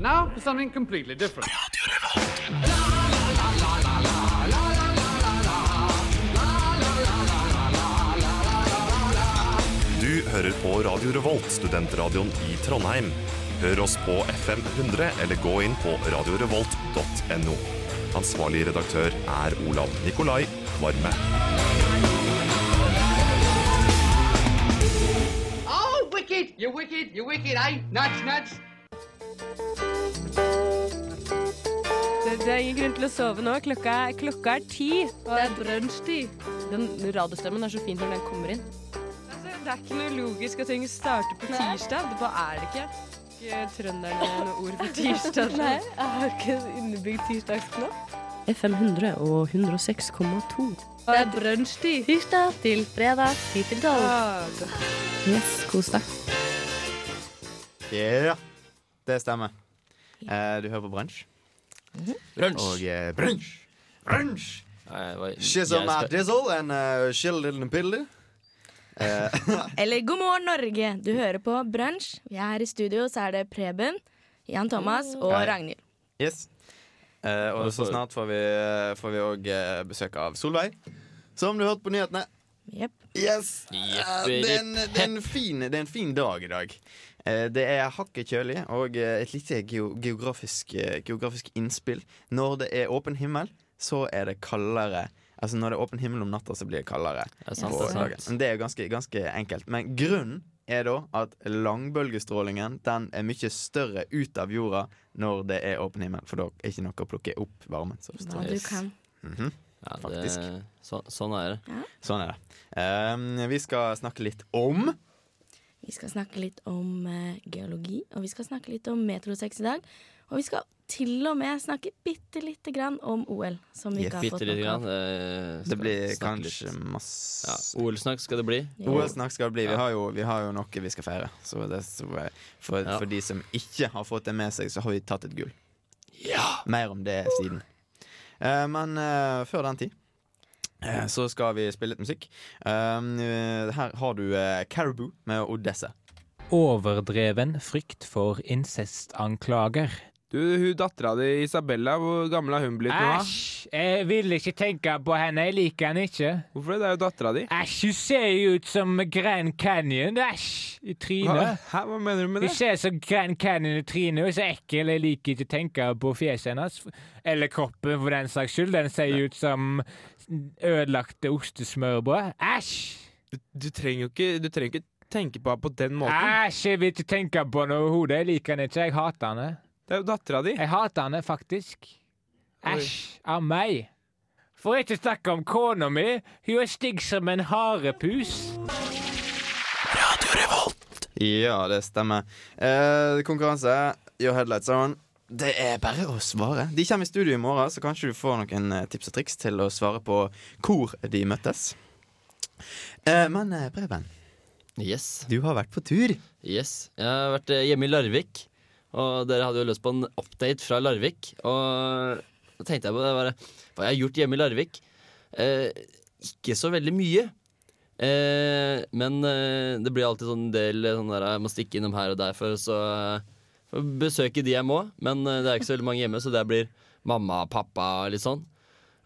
And now for something completely different. Du hører på Radio Revolt, studentradioen i Trondheim. Hør oss på FM 100 eller gå inn på radiorevolt.no. Ansvarlig redaktør er Olav Nikolai Varme. Oh, wicked! You're wicked! You're wicked, eh? Nuts, nuts! Det, er ingen grunn til å sove nå. Klokka, klokka er ti. Og Det er brunsjtid. den radiostemmen er så fin når den kommer inn. Altså, det er ikke noe logisk at ting starter på tirsdag. Det bare er det ikke. Ikke trønderne noe ord for tirsdag. Nei, jeg har ikke innebygd tirsdagsknapp. FM 100 og 106,2. Det er brunsjtid. Tirsdag Til fredag, ti til 12. Ah, Yes, kos deg. Ja, det stemmer. Eh, du hører på Brunsj. Brunsj. Og eh, Brunsj! Brunsj! She's Shizzle my skal- and uh, shill little piddly. Eh, Eller God morgen, Norge. Du hører på Brunsj. Vi er her i studio, så er det Preben, Jan Thomas og Hei. Ragnhild. yes. Eh, og så snart får vi, får vi òg eh, besøk av Solveig, som du hørte på nyhetene. Jepp. Yes! Eh, det, er en, det, er en fin, det er en fin dag i dag. Eh, det er hakket kjølig og eh, et lite geografisk, eh, geografisk innspill. Når det er åpen himmel, så er det kaldere. Altså Når det er åpen himmel om natta, så blir det kaldere. Det er sant, det er sant. Men Det er jo ganske, ganske enkelt. Men grunnen er da at langbølgestrålingen Den er mye større ut av jorda når det er åpen himmel. For da er ikke noe å plukke opp varmen. Så Hva du kan. Mm -hmm. Ja, det, Faktisk. så, sånn er det. Sånn er det. Um, vi skal snakke litt om Vi skal snakke litt om eh, geologi, og vi skal snakke litt om Metrosex i dag. Og vi skal til og med snakke bitte lite grann om OL, som vi ikke har fått lite nok av. eh, Det blir kanskje litt. masse ja, OL-snakk skal det bli. OL-snakk skal det bli. Vi har, jo, vi har jo noe vi skal feire. Så det, for, Ja. for de som ikke har fått det med seg, så har vi tatt et gull. Ja! Mer om det siden. Uh, men uh, før den tid så skal vi spille litt musikk. Um, eh, her har du eh, Caribou med Odessa. Overdreven frykt for incestanklager. Du, hun dattera di Isabella, hvor gammel har hun blitt nå? Æsj! Jeg vil ikke tenke på henne. Jeg liker henne ikke. Hvorfor det? Det er jo dattera di. Æsj, hun ser jo ut som Grand Canyon. Æsj! I trynet. hæ, hva mener du med det? Hun ser som Grand Canyon i trynet. Hun er så ekkel. Jeg liker ikke å tenke på fjeset hennes. Eller kroppen, for den saks skyld. Den ser jo ut som ødelagte ostesmørbrød. Æsj! Du, du trenger jo ikke, du trenger ikke tenke på henne på den måten. Æsj! Jeg vil ikke tenke på henne overhodet. Jeg liker henne ikke. Jeg hater henne. Det er jo dattera di. Jeg hater henne faktisk. Æsj av meg. For ikke å snakke om kona mi. Hun er stygg som en harepus. Ja, det stemmer. Eh, konkurranse. Your headlights on. Det er bare å svare. De kommer i studio i morgen, så kanskje du får noen eh, tips og triks til å svare på hvor de møttes. Eh, men eh, Preben, Yes. du har vært på tur. yes. Jeg har vært eh, hjemme i Larvik, og dere hadde jo lyst på en update fra Larvik. Og da tenkte jeg på det bare, hva jeg har gjort hjemme i Larvik. Eh, ikke så veldig mye. Eh, men eh, det blir alltid sånn del eh, sånn der, jeg må stikke innom her og der for, å besøke de jeg må. Men eh, det er ikke så veldig mange hjemme, så det blir mamma og pappa og litt sånn.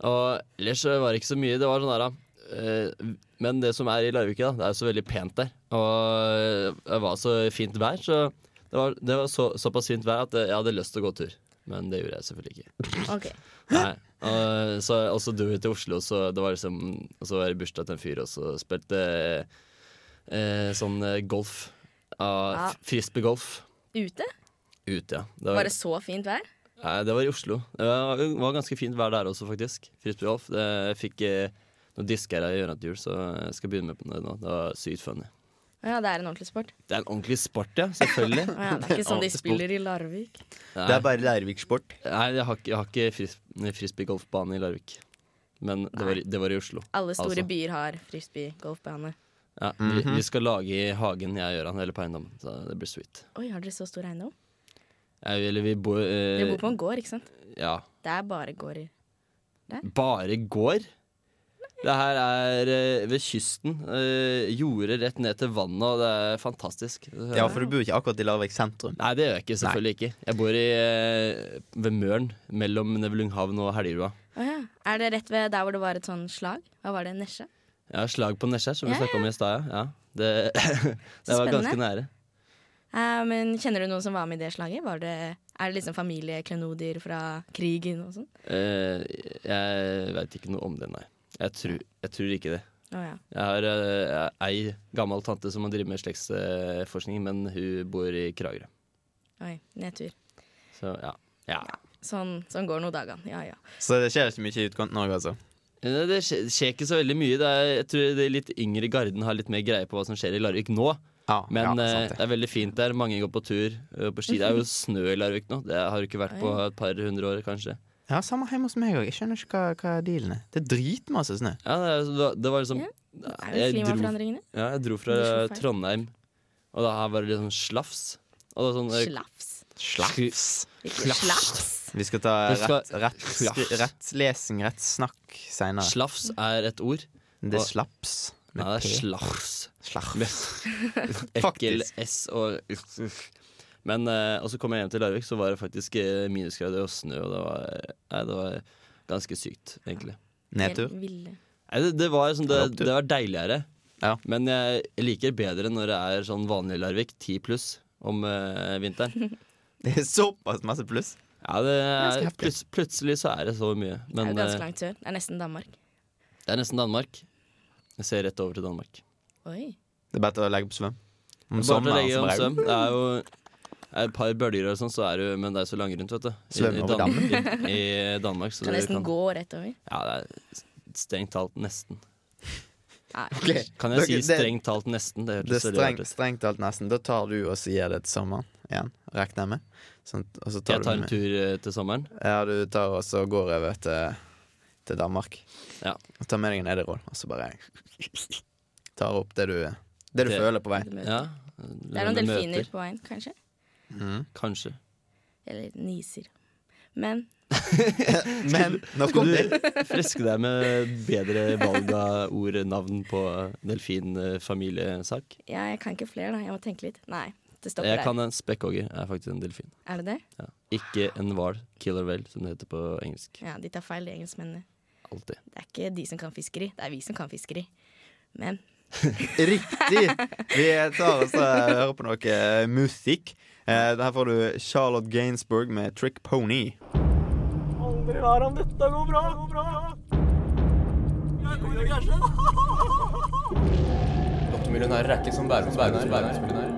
Og ellers var det ikke så mye. Det var sånn der, eh, Men det som er i Larvik, da, det er jo så veldig pent der. Og det var så fint vær, så det var, det var så, såpass fint vær at jeg hadde lyst til å gå tur. Men det gjorde jeg selvfølgelig ikke. Okay. Nei. Og så og så dro vi til Oslo, så det var liksom Og så var det bursdag til en fyr, og så spilte eh, sånn eh, golf. Ja. Frisbeegolf. Ute? Ute, ja. Det Var det så fint vær? Nei, det var i Oslo. Det var, det var ganske fint vær der også, faktisk. Frisbeegolf. Jeg fikk eh, noen disker jeg gjør til jul, så jeg skal begynne med på det nå. Det var sykt funny. Ja, det er en ordentlig sport. Det er en ordentlig sport, ja. Selvfølgelig. Ja, det er ikke sånn de sport. spiller i Larvik. Nei, Det er bare Larvik-sport. nei jeg har jeg har ikke fris, frisbeegolfbane i Larvik. Men det var, det var i Oslo. Alle store Altså. byer har frisbee-golfbane. Ja, vi, vi skal lage i hagen, jeg og Gøran, eller på eiendommen. Så det blir sweet. Oi, har dere så stor eiendom? Jeg, eller vi bor eh, Dere bor på en gård, ikke sant? Ja. Det er bare gårder. Bare gård? Det her er eh, ved kysten. Uh, Jordet rett ned til vannet, og det er fantastisk. Ja, for du bor ikke akkurat i Larvik sentrum. Nei, det gjør jeg ikke. Selvfølgelig ikke. Jeg bor i, eh, ved Møren, mellom Nevlunghavn og Helgerua. Å ja. Er det rett ved der hvor det var et sånn slag? Hva var det? Nesje? Ja, slag på Nesja, som vi Ja, snakka om i stad. Ja. Ja. Det, det var ganske nære. Eh, men kjenner du noen som var med i det slaget? Var det, er det liksom familieklenodier fra krigen og sånn? Eh, jeg veit ikke noe om det, nei. Jeg tror, jeg tror ikke det. Oh, ja. Jeg har uh, ei gammel tante som har drevet med slektsforskning, men hun bor i Kragerø. Oi, nedtur. Så ja. ja. Sånn, sånn går nå dagene. Ja ja. Så det skjer ikke mye i utkanten Norge, altså. Eh, Det skjer, skjer ikke så veldig mye. Det er, jeg tror det litt yngre garden har litt mer greie på hva som skjer i Larvik nå. Ja, Men ja, eh, sant det er veldig fint der. Mange går på tur på ski. Det er jo snø i Larvik nå. Det har det ikke vært på et par hundre år, kanskje. Ja, Samme hjemme hos meg òg. Jeg skjønner ikke hva, hva dealen er. Det er dritmasse snø. Ja, det, er- det var liksom Ja. Er det jeg dro, klimaforandringene? ja, jeg dro fra. Trondheim, og da var det litt sånn slafs. Sånn, slafs. Slafs. slafs. Vi skal ta rett, rett, rett, skri- rettlesing, rettsnakk seinere. Slafs er et ord. Det er slaps. Med Ja, det er slafs. Slafs. Ekkel. S og Men eh, Og så kom jeg hjem til Larvik, så var det faktisk eh, minusgrader og snø, og det var, nei, det var ganske sykt, egentlig. Nedtur. Nei, det, det, var sånn, det, det var deiligere. Ja. Men jeg liker bedre når det er sånn vanlig Larvik, 10 pluss om uh, vinteren. Det er såpass masse pluss. Ja, det er, plut, plutselig så er det så mye. Det er ganske eh, langt sør. Det er nesten Danmark. det er nesten Danmark. Jeg ser rett over til Danmark. Oi. Det er bedre å legge på svøm. Om Bare til sommeren om regel. Det er jo et par bølger og sånn, så er du det er så langgrunt, vet du. I, i, over Dan dammen. i, i Danmark. Så Kan det nesten kan, gå rett over. Ja, det er strengt talt nesten. Okay. Kan jeg dere- si strengt talt nesten? Det Det streng, er strengt, talt nesten. Da tar du og sier det til sommeren igjen, regner jeg med. Sånn, og så tar Jeg tar du en tur eh, til sommeren. Ja, du tar og så går over til, til Danmark. Ja. Og tar med deg en edderkoll, og så bare tar opp det du, det du Det- føler på vei. Ja. Det er noen delfiner på veien, kanskje. Mhm. Kanskje. Eller niser. Men Men nå skal det. friske deg med bedre valg av ord, navn på delfinfamiliesak. ja, jeg kan ikke flere, da. Jeg må tenke litt. Nei, det stopper Jeg der. kan en spekkhogger. Er faktisk en delfin. Er det det? Ja. Ikke en hval. Killer whale, som det heter på engelsk. Ja, de tar feil, de engelskmennene. Altid. Det er ikke de som kan fiskeri, det er vi som kan fiskeri. Men Riktig! Vi tar oss og hører på noe musikk. Eh, her får du Charlotte Gainsbourg med 'Trick Pony'. Lottomillionærer er ikke som millionærer.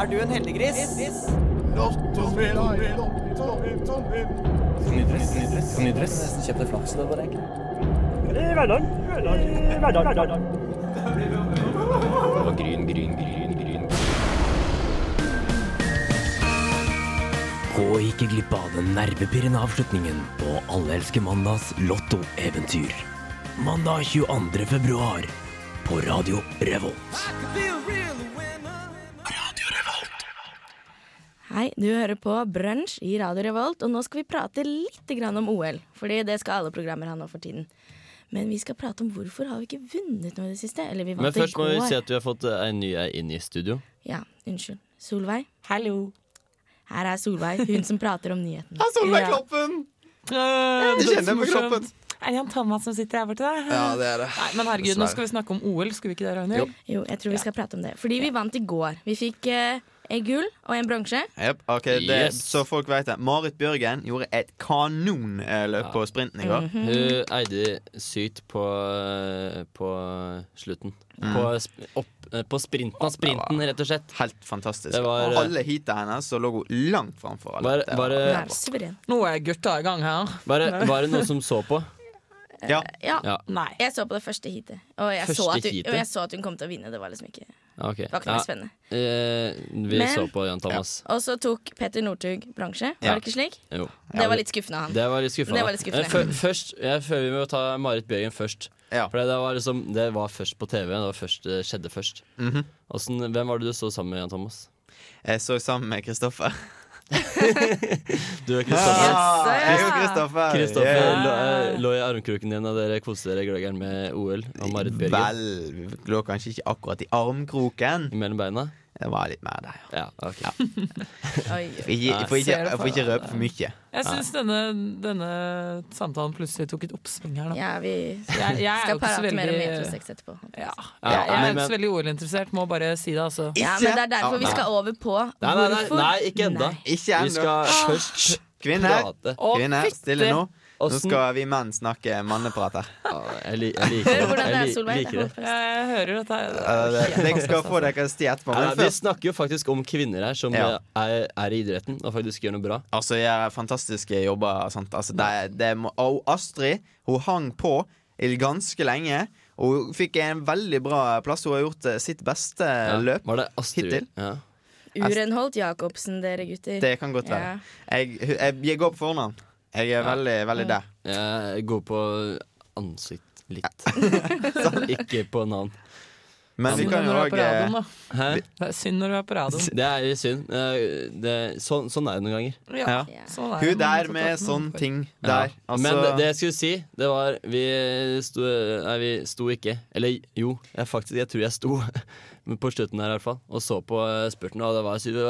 Er du en heldiggris? Kan idress? Kan idress? Nesten kjøpt en flaks det bare ikke. Og gryn, gryn, gryn, Gå ikke glipp av den nervepirrende avslutningen på Alle elsker mandags lottoeventyr. Mandag 22. februar på Radio Revolt. Radio Revolt. hei, du hører på Brunsj i Radio Revolt, og nå skal vi prate litt om OL. Fordi det skal alle programmer ha nå for tiden. Men vi skal prate om hvorfor har vi ikke vunnet noe i det siste. Eller vi Men først må vi si at vi har fått eh, en ny ei inn i studio. Ja, unnskyld. Solveig. Hallo. Her er Solveig, hun som prater om nyhetene. Ja, Solveig Ja. Kloppen! Ja. Du kjenner på kroppen. Er det Jan Thomas som sitter her borte? da? Ja, det er det. Nei, men herregud, nå skal vi snakke om OL, skal vi ikke det, Ragnhild? Jo, jeg tror vi skal prate om det. Fordi vi vant i går. Vi fikk eh, en gull og en bronse. Yep, ok, Yes. Så folk vet det. Marit Bjørgen gjorde et kanonløp på sprinten i går. Mhm. Hun eide sykt på, eh, på slutten. Mm. På, opp, eh, på sprinten av sprinten, rett og slett. Helt fantastisk. Var, og alle heatene hennes så lå hun langt framfor alle. Var, Det var, det. Nå er gutta i gang her. var, det, var det noen som så på? Ja. Ja. Ja. Nei. Jeg så på det første heatet, og jeg, Første så at hun, og jeg så at hun kom til å vinne. Det var liksom ikke, Okay. det var ikke noe Ja, spennende. eh, vi Men- så på Jan Thomas. Og så tok Petter Northug bransje. Ja. Var det ikke slik? Jo. Det var litt skuffende av han. Det var litt skuffende. Det var litt skuffende. Eh, Først, jeg føler vi må ta Marit Bjørgen først. Ja. For det var, liksom, det var først på TV. Det var først, det skjedde først. Mhm. Hvordan- hvem var det du så sammen med, Jan Thomas? Jeg så sammen med Kristoffer. Du er Kristoffer. Er. Kristoffer. Kristoffer Yeah. lå, eh, lå i armkroken din, og dere koste dere gløggeren med OL og Marit Bjørgen Vel, vi lå kanskje ikke akkurat i armkroken. mellom beina. Det var litt mer der. Ja, Jeg får ikke, jeg får røpe for mye. Jeg syns denne, denne samtalen plutselig tok et oppsving her, da. Ja, vi Jeg, jeg skal prate veldig... mer om metrosex etterpå. ja. Ja, Jeg, jeg er ikke så veldig OL-interessert, må bare si det, altså. Ja, men det er derfor vi skal over på Nei, nei, nei, nei ikke ennå. Vi skal først Kvinne prate. Kvinner, stille nå. Nå skal vi menn snakke manneprat her. Jeg, li, jeg liker det. Jeg li, liker det. Jeg hører at det er, Uh, skal få dere sti etterpå. Nei, vi snakker jo faktisk om kvinner her som Ja. er, er i idretten og faktisk gjør noe bra. Altså, jeg har fantastiske jobber. Sant? Altså, det, det og Astrid hun hang på i ganske lenge. Og hun fikk en veldig bra plass. Hun har gjort eh, sitt beste Ja. løp. Var det Astrid? Hittil. Ja. Urenholdt Jacobsen, dere gutter. Det kan godt være. Jeg, jeg, jeg går på fornavn. Jeg er Ja. veldig, veldig det. Jeg er god på ansikt litt. Ikke på navn. Men vi kan jo òg? Det er synd når du er på radioen. Det er jo synd. Det, sånn, sånn er det noen ganger. Ja, Ja. sånn er det. Hun der med sånn ting der. Ja. Altså, Men det, det jeg skulle si, det var Vi sto, nei, vi sto ikke. Eller jo, jeg, faktisk, jeg tror jeg sto på slutten her i hvert fall og så på eh, spurten, og det var så vi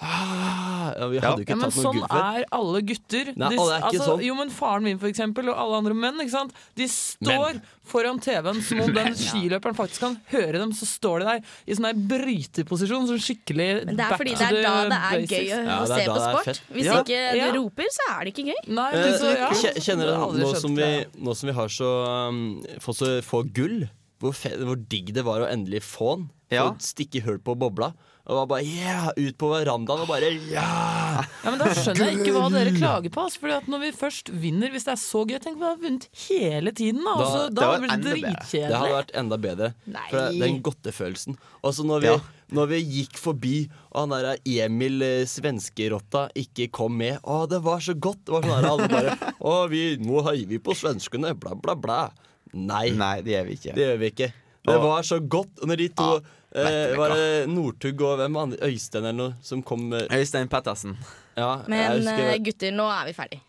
ah, ja, Vi Ja. hadde Ja, ikke men tatt noe sånn gull før. er alle gutter. Nei, De- alle er ikke altså, sånn. Jo, men Faren min for eksempel, og alle andre menn ikke sant? De står foran TV-en som om den skiløperen faktisk kan høre dem. Så står de der i sånn der bryteposisjon. Sånn skikkelig Men det er fordi det er da det er gøy å, Ja, å se på sport. Hvis Ja. ikke Ja. du roper, så er det ikke gøy. Nei, Eh, så, ja. Kjenner du dere nå som, vi, nå som vi har så um, fått så få gull, hvor, fe, hvor digg det var å endelig få den. Få og stikke hull på bobla. Og var bare yeah, ut på verandaen og bare yeah! Ja, men Da skjønner jeg ikke hva dere klager på. Altså, fordi at Når vi først vinner, hvis det er så gøy Tenk vi har vunnet hele tiden. Da, Da- altså, det da var blir det dritkjedelig. Det hadde vært enda bedre. Nei. For det- den godtefølelsen. Og så når, vi- Ja. når vi gikk forbi, og han der Emil eh, svenskerotta ikke kom med Å, det var så godt! Det var sånn der alle bare Å, vi, nå heier vi på svenskene, bla, bla, bla. Nei, Nei, det gjør vi ikke. det gjør vi ikke. Det var så godt. Når de to vet eh, Var det Northug og hvem andre? Øystein eller noe som kom med Øystein Pettersen. Ja, Men husker eh, gutter, nå er vi ferdig.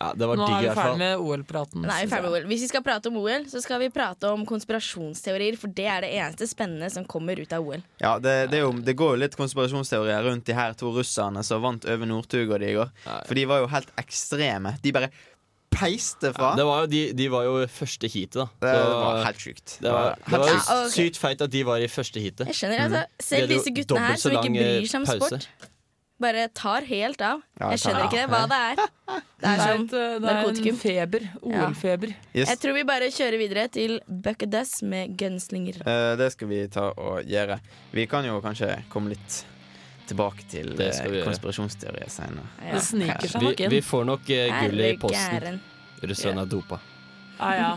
ja, det var Nå digg er vi ferdig med OL-praten. Nå er vi er med. OL. Hvis vi skal prate om OL, så skal vi prate om konspirasjonsteorier, for det er det eneste spennende som kommer ut av OL. Ja, det, det, er jo, det går jo litt konspirasjonsteorier rundt de her to russerne som vant over Northug og de i går. For de var jo helt ekstreme. De bare peiste fra. Det var jo, de, de var jo første heatet, da. Det Så- var helt sjukt. Det var, det helt var. Ja, okay. sykt feit at de var i første heatet. Jeg skjønner, altså. Selv disse guttene her som ikke eh, bryr seg om pause. sport, bare tar helt av. Jeg skjønner ikke det, hva det er. Det Det er som eh, det er narkotikum. feber. OL-feber. Yes. Jeg tror vi bare kjører videre til Bucket Dust med Gunslinger. Uh, det skal vi ta og gjøre. Vi kan jo kanskje komme litt tilbake til Det skal vi eh, gjøre. konspirasjonsteorier senere. Det sniker seg Vi, nok inn. vi får nok eh, gull i posten. gæren. Russerne er dopa. Ja, ja.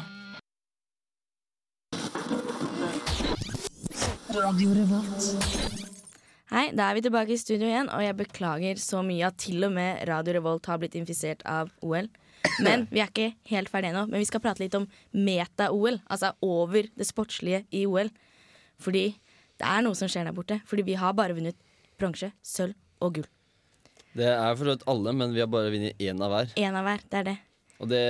Hei, da er vi tilbake i studio igjen, og jeg beklager så mye at til og med Radio Revolt har blitt infisert av OL. Men vi er ikke helt ferdige ennå. Men vi skal prate litt om meta-OL, altså over det sportslige i OL. Fordi det er noe som skjer der borte. Fordi vi har bare vunnet bronse, sølv og gull. Det er for så vidt alle, men vi har bare vunnet én av hver. En av hver. Det er det. Og det,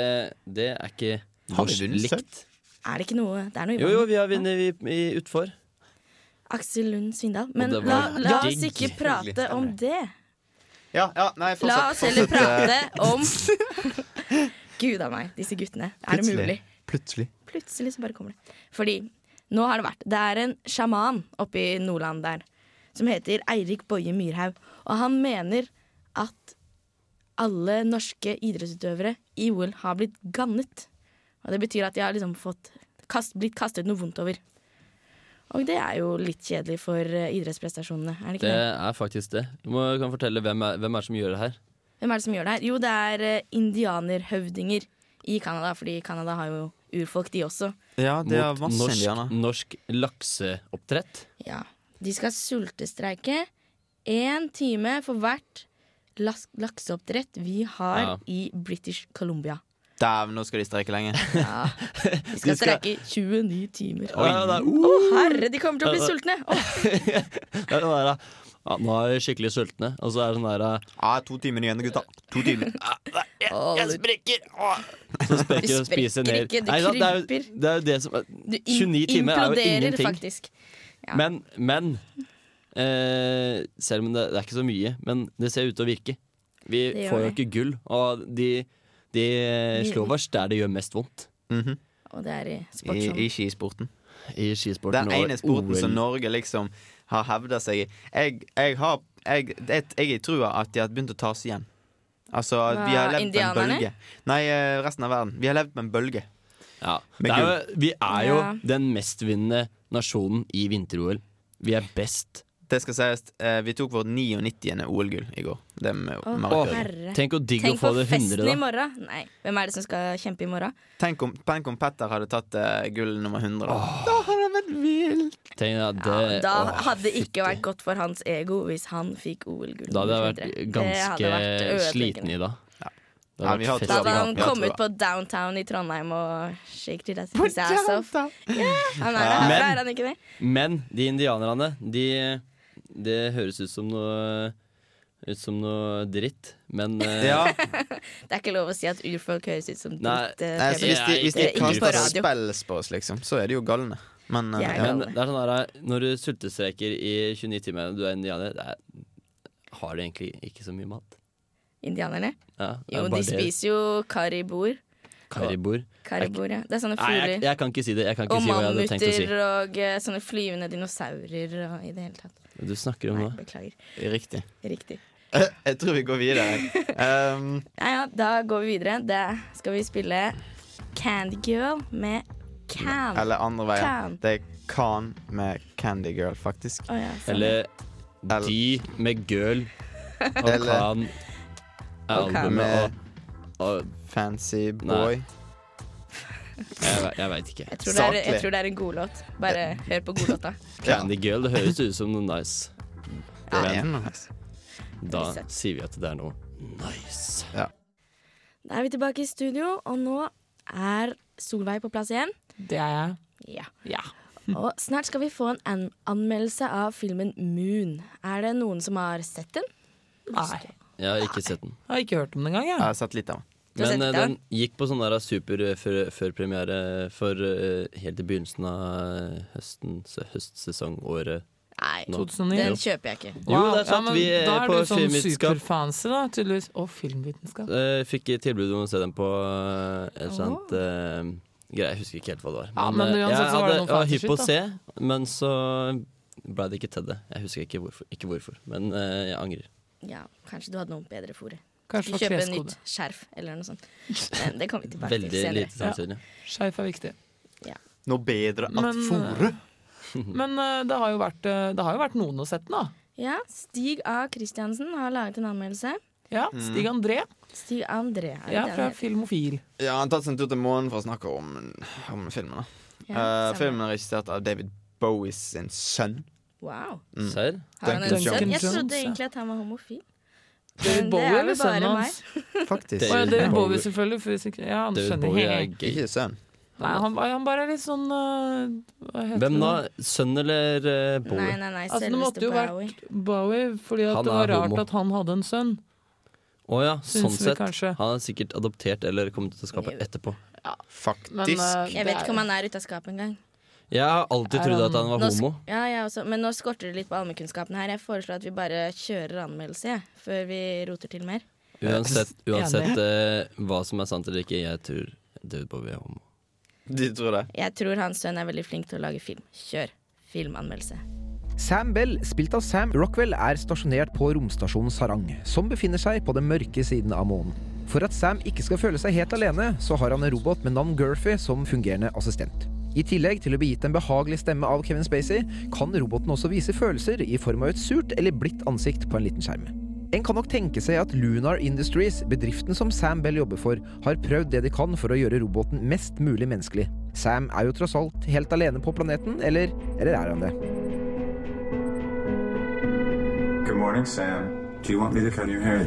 det er ikke Har vi vunnet likt. sølv? Er det ikke noe Det er noe i Jo, jo, vi har vunnet utfor. Aksel Lund Svindal. Men la, la oss ikke prate om det. Ja, ja, nei. La oss heller prate om Gud a meg, disse guttene. Er det mulig? Plutselig. Plutselig så bare kommer det. Fordi nå har det vært Det er en sjaman oppe i Nordland der som heter Eirik Boje Myrhaug. Og han mener at alle norske idrettsutøvere i OL har blitt gannet. Og det betyr at de har liksom fått kast, blitt kastet noe vondt over. Og det er jo litt kjedelig for eh, idrettsprestasjonene, er det ikke Det det? er faktisk det. Du må, kan fortelle hvem er, hvem er det som gjør det her. Hvem er det som gjør det her? Jo, det er eh, indianerhøvdinger i Canada, fordi Canada har jo urfolk, de også. Ja, det er Mot masse norsk, indianer. norsk lakseoppdrett. Ja. De skal sultestreike én time for hvert las- lakseoppdrett vi har Ja. i British Columbia. Dæven, nå skal de streike lenge. Ja. De skal streike i 29 timer. Ja, uh. oh, Å herre, de kommer til å bli sultne! Oh. det er der, da. Ja, nå er vi skikkelig sultne, og så er det sånn der eh, Ja, to timer igjen, gutta. To timer. Jeg sprekker! Så sprekker Du og spiser sprekker ned. ikke, du Nei, det, er jo, det er jo det som er- Du im 29 timer er jo imploderer ingenting. faktisk. Ja. Men, men eh, Selv om det, det er ikke så mye, men det ser ut til å virke. Vi får jo ikke gull, og de, de slår oss der det gjør mest vondt. Mhm. Og det er i I, sportsånd. I skisporten. I skisporten Den ene sporten OL. som Norge liksom har hevda seg i. Jeg, jeg har jeg, jeg, jeg er i trua at de har begynt å ta oss igjen. Altså, Hva, vi har levd på en bølge. Nei, eh, resten av verden. Vi har levd på en bølge. Ja. Det er jo, vi er jo Ja. den mestvinnende nasjonen i vinter-OL. Vi er best. Det skal sies, eh, vi tok vårt 99. OL-gull i går. Det med Å, markering. herre. Tenk å digg å få på det festen 100, i da. morgen. Nei, hvem er det som skal kjempe i morgen? Tenk om, tenk om Petter hadde tatt eh, gull nummer 100. Da. da hadde det vært vilt! Det, Ja, da hadde det ikke vært godt for hans ego hvis han fikk OL-gull. Da hadde jeg vært 100. Det ganske vært sliten i dag. Ja. Det Ja, hadde vi har. Da hadde han kommet på downtown i Trondheim og shake his ass off. Ja, han er herfra, Men- er han ikke det? Men de indianerne, de Det høres ut som noe Ut som noe dritt, men uh, Ja, Det er ikke lov å si at urfolk høres ut som dritt. eh, nei, så hvis de, hvis de på kaster spells på oss, liksom, så er de jo galne. Men uh, ja. Men det er sånn her, når du sultestreker i 29 timer, du er indianer, det er, har du egentlig ikke så mye mat. Indianerne? Ja, Jo, de spiser jo karibor. Karibor. Karibor, ja. Det er sånne Nei, jeg, jeg kan ikke si det. Ikke Og si hva å si. mammuter og eh, sånne flyvende dinosaurer og i det hele tatt. Du snakker om Nei, noe. beklager. Riktig. Riktig. Jeg tror vi går videre. Um, Ja, ja, da går vi videre. Da skal vi spille Candy Girl med Can. eller andre veien. Can. Det er Can med Candy Girl, faktisk. Oh, ja, sånn. Eller De med Girl og Eller- Khan. Albumet og, Fancy Boy. Jeg, jeg veit ikke. Jeg tror, det er, jeg tror det er en godlåt. Bare hør på godlåta. Candy Girl, det høres ut som noe nice. Det er noe nice. da sier vi at det er noe nice. Da er vi tilbake i studio, og nå er Solveig på plass igjen. Det er jeg. Ja. Ja. Og snart skal vi få en an anmeldelse av filmen Moon. Er det noen som har sett den? Nei. Jeg har ikke sett den. Jeg har ikke hørt om den engang. Jeg Jeg. har sett litt av den. Men eh, den? gikk på sånn der super før, før- førpremiere for uh, helt i begynnelsen av høsten, høstsesongåret. Nei, 2009. den kjøper jeg ikke. Jo, der satt ja, vi, eh, da er på du sånn superfancy, da, tydeligvis. Og filmvitenskap. Uh, fikk tilbud om å se den på eh, et sånt eh, greie. Jeg husker ikke helt hva det var. Ja, men eh, uansett jeg så var det hadde- var hypp på å se, men så ble det ikke til det. Jeg husker ikke hvorfor, ikke hvorfor men eh, jeg angrer. Ja, kanskje du hadde noe bedre fôr. Kanskje kjøpe nytt skjerf eller noe sånt. Men det kommer vi tilbake Veldig til senere. lite sannsynlig. Skjerf er viktig. Noe bedre at Men, fôret Men eh, det, har jo vært, eh, det har jo vært noen å sette nå. da. Ja, Stig A. Christiansen har laget en anmeldelse. Ja, Stig André. Stig André. Ja, fra? Filmofil. Ja, han har tatt en tur til månen for å snakke om, om filmen. da Ja, uh, filmen er regissert av David Bowies sin sønn. Wow. Mm. Serr? Har han en sønn? Jeg trodde egentlig at han var homofil. David Bowie er eller sønnen hans? Faktisk. Det- David, ja, David Bowie. Selvfølgelig. for ikke- Ja, han David skjønner Bowie er helt. Ikke sønn. Nei, han, han bare er litt sånn uh, Hva heter Hvem da? Sønn eller uh, Bowie? Nei, nei, nei, Altså, det måtte jo vært Bowie. Fordi at det var rart homo. at han hadde en sønn. Å ja, Syns sånn sett. kanskje. Han er sikkert adoptert eller kommet ut av skapet etterpå. Faktisk. Men, uh, Jeg vet ikke om han er ute av skapet engang. Jeg har alltid trodd at han var Nå homo. Ja, jeg også. Men nå skorter det litt på allmennkunnskapen her. Jeg foreslår at vi bare kjører anmeldelse, ja, før vi roter til mer. Uansett, uansett uh, hva som er sant eller ikke, jeg tror David Bowie er homo. De tror det. Jeg tror hans sønn er veldig flink til å lage film. Kjør filmanmeldelse. Sam Bell, spilt av Sam Rockwell, er stasjonert på romstasjonen Sarang, som befinner seg på den mørke siden av månen. For at Sam ikke skal føle seg helt alene, så har han en robot med navn Gurphy som fungerende assistent. I tillegg til å bli gitt en behagelig stemme av Kevin Spacey, kan roboten også vise følelser i form av et surt eller blidt ansikt på en liten skjerm. En kan nok tenke seg at Lunar Industries, bedriften som Sam Bell jobber for, har prøvd det de kan for å gjøre roboten mest mulig menneskelig. Sam er jo tross alt helt alene på planeten, eller, eller er han det? Good morning, Sam. Do you want me to cut your hair?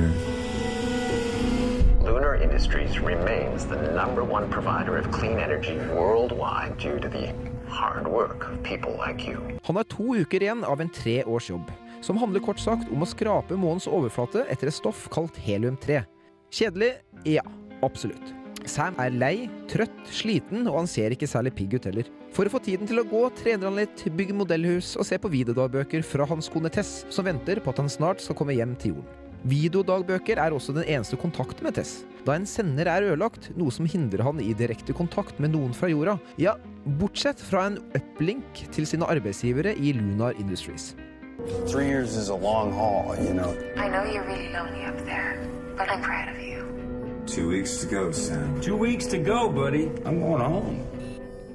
Lunar Industries remains the number one provider of clean energy worldwide due to the hard work of people like you. Han har to uker igjen av en tre års jobb. som handler kort sagt om å skrape månens overflate etter et stoff kalt helium-3. Kjedelig? Ja, absolutt. Sam er lei, trøtt, sliten, og han ser ikke særlig pigg ut heller. For å få tiden til å gå, trener han litt, bygger modellhus og ser på videodagbøker fra hans kone Tess, som venter på at han snart skal komme hjem til jorden. Videodagbøker er også den eneste kontakten med Tess, da en sender er ødelagt, noe som hindrer han i direkte kontakt med noen fra jorda. Ja, bortsett fra en uplink til sine arbeidsgivere i Lunar Industries. Three years is a long haul, you know. I know you're really lonely up there, but I'm proud of you. Two weeks to go, Sam. Two weeks to go, buddy. I'm going home.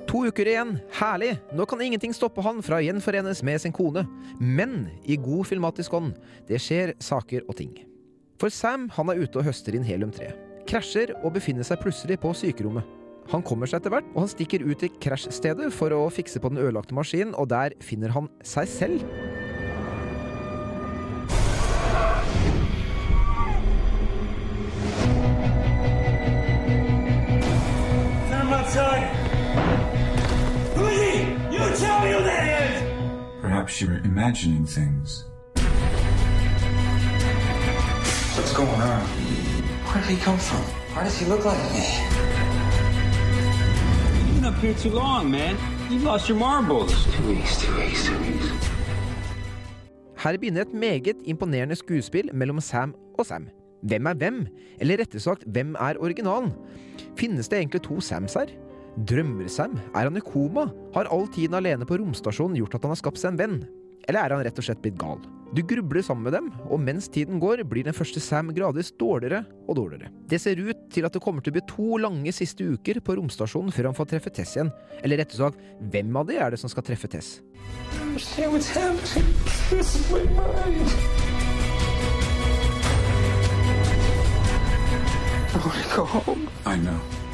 To uker igjen, herlig! Nå kan ingenting stoppe han fra å gjenforenes med sin kone. Men i god filmatisk ånd, det skjer saker og ting. For Sam han er ute og høster inn helium-3. Krasjer og befinner seg plutselig på sykerommet. Han kommer seg etter hvert, og han stikker ut til krasjstedet for å fikse på den ødelagte maskinen, og der finner han seg selv. Sam outside. You tell who that is! Perhaps you're imagining things. What's going on? Where did he come from? Why does he look like me? You've been up here too long, man. You've lost your marbles. Two weeks, two weeks, two weeks. Her begynner et meget imponerende skuespill mellom Sam og Sam. Hvem er hvem? Eller rettere sagt, hvem er originalen? Finnes det egentlig to Sams her? Drømmer Sam? Er han i koma? Har all tiden alene på romstasjonen gjort at han har skapt seg en venn? Eller er han rett og slett blitt gal? Du grubler sammen med dem, og mens tiden går, blir den første Sam gradvis dårligere og dårligere. Det ser ut til at det kommer til å bli to lange siste uker på romstasjonen før han får treffe Tess igjen. Eller rett og slett, hvem av de er det som skal treffe Tess? I want to go home. I know.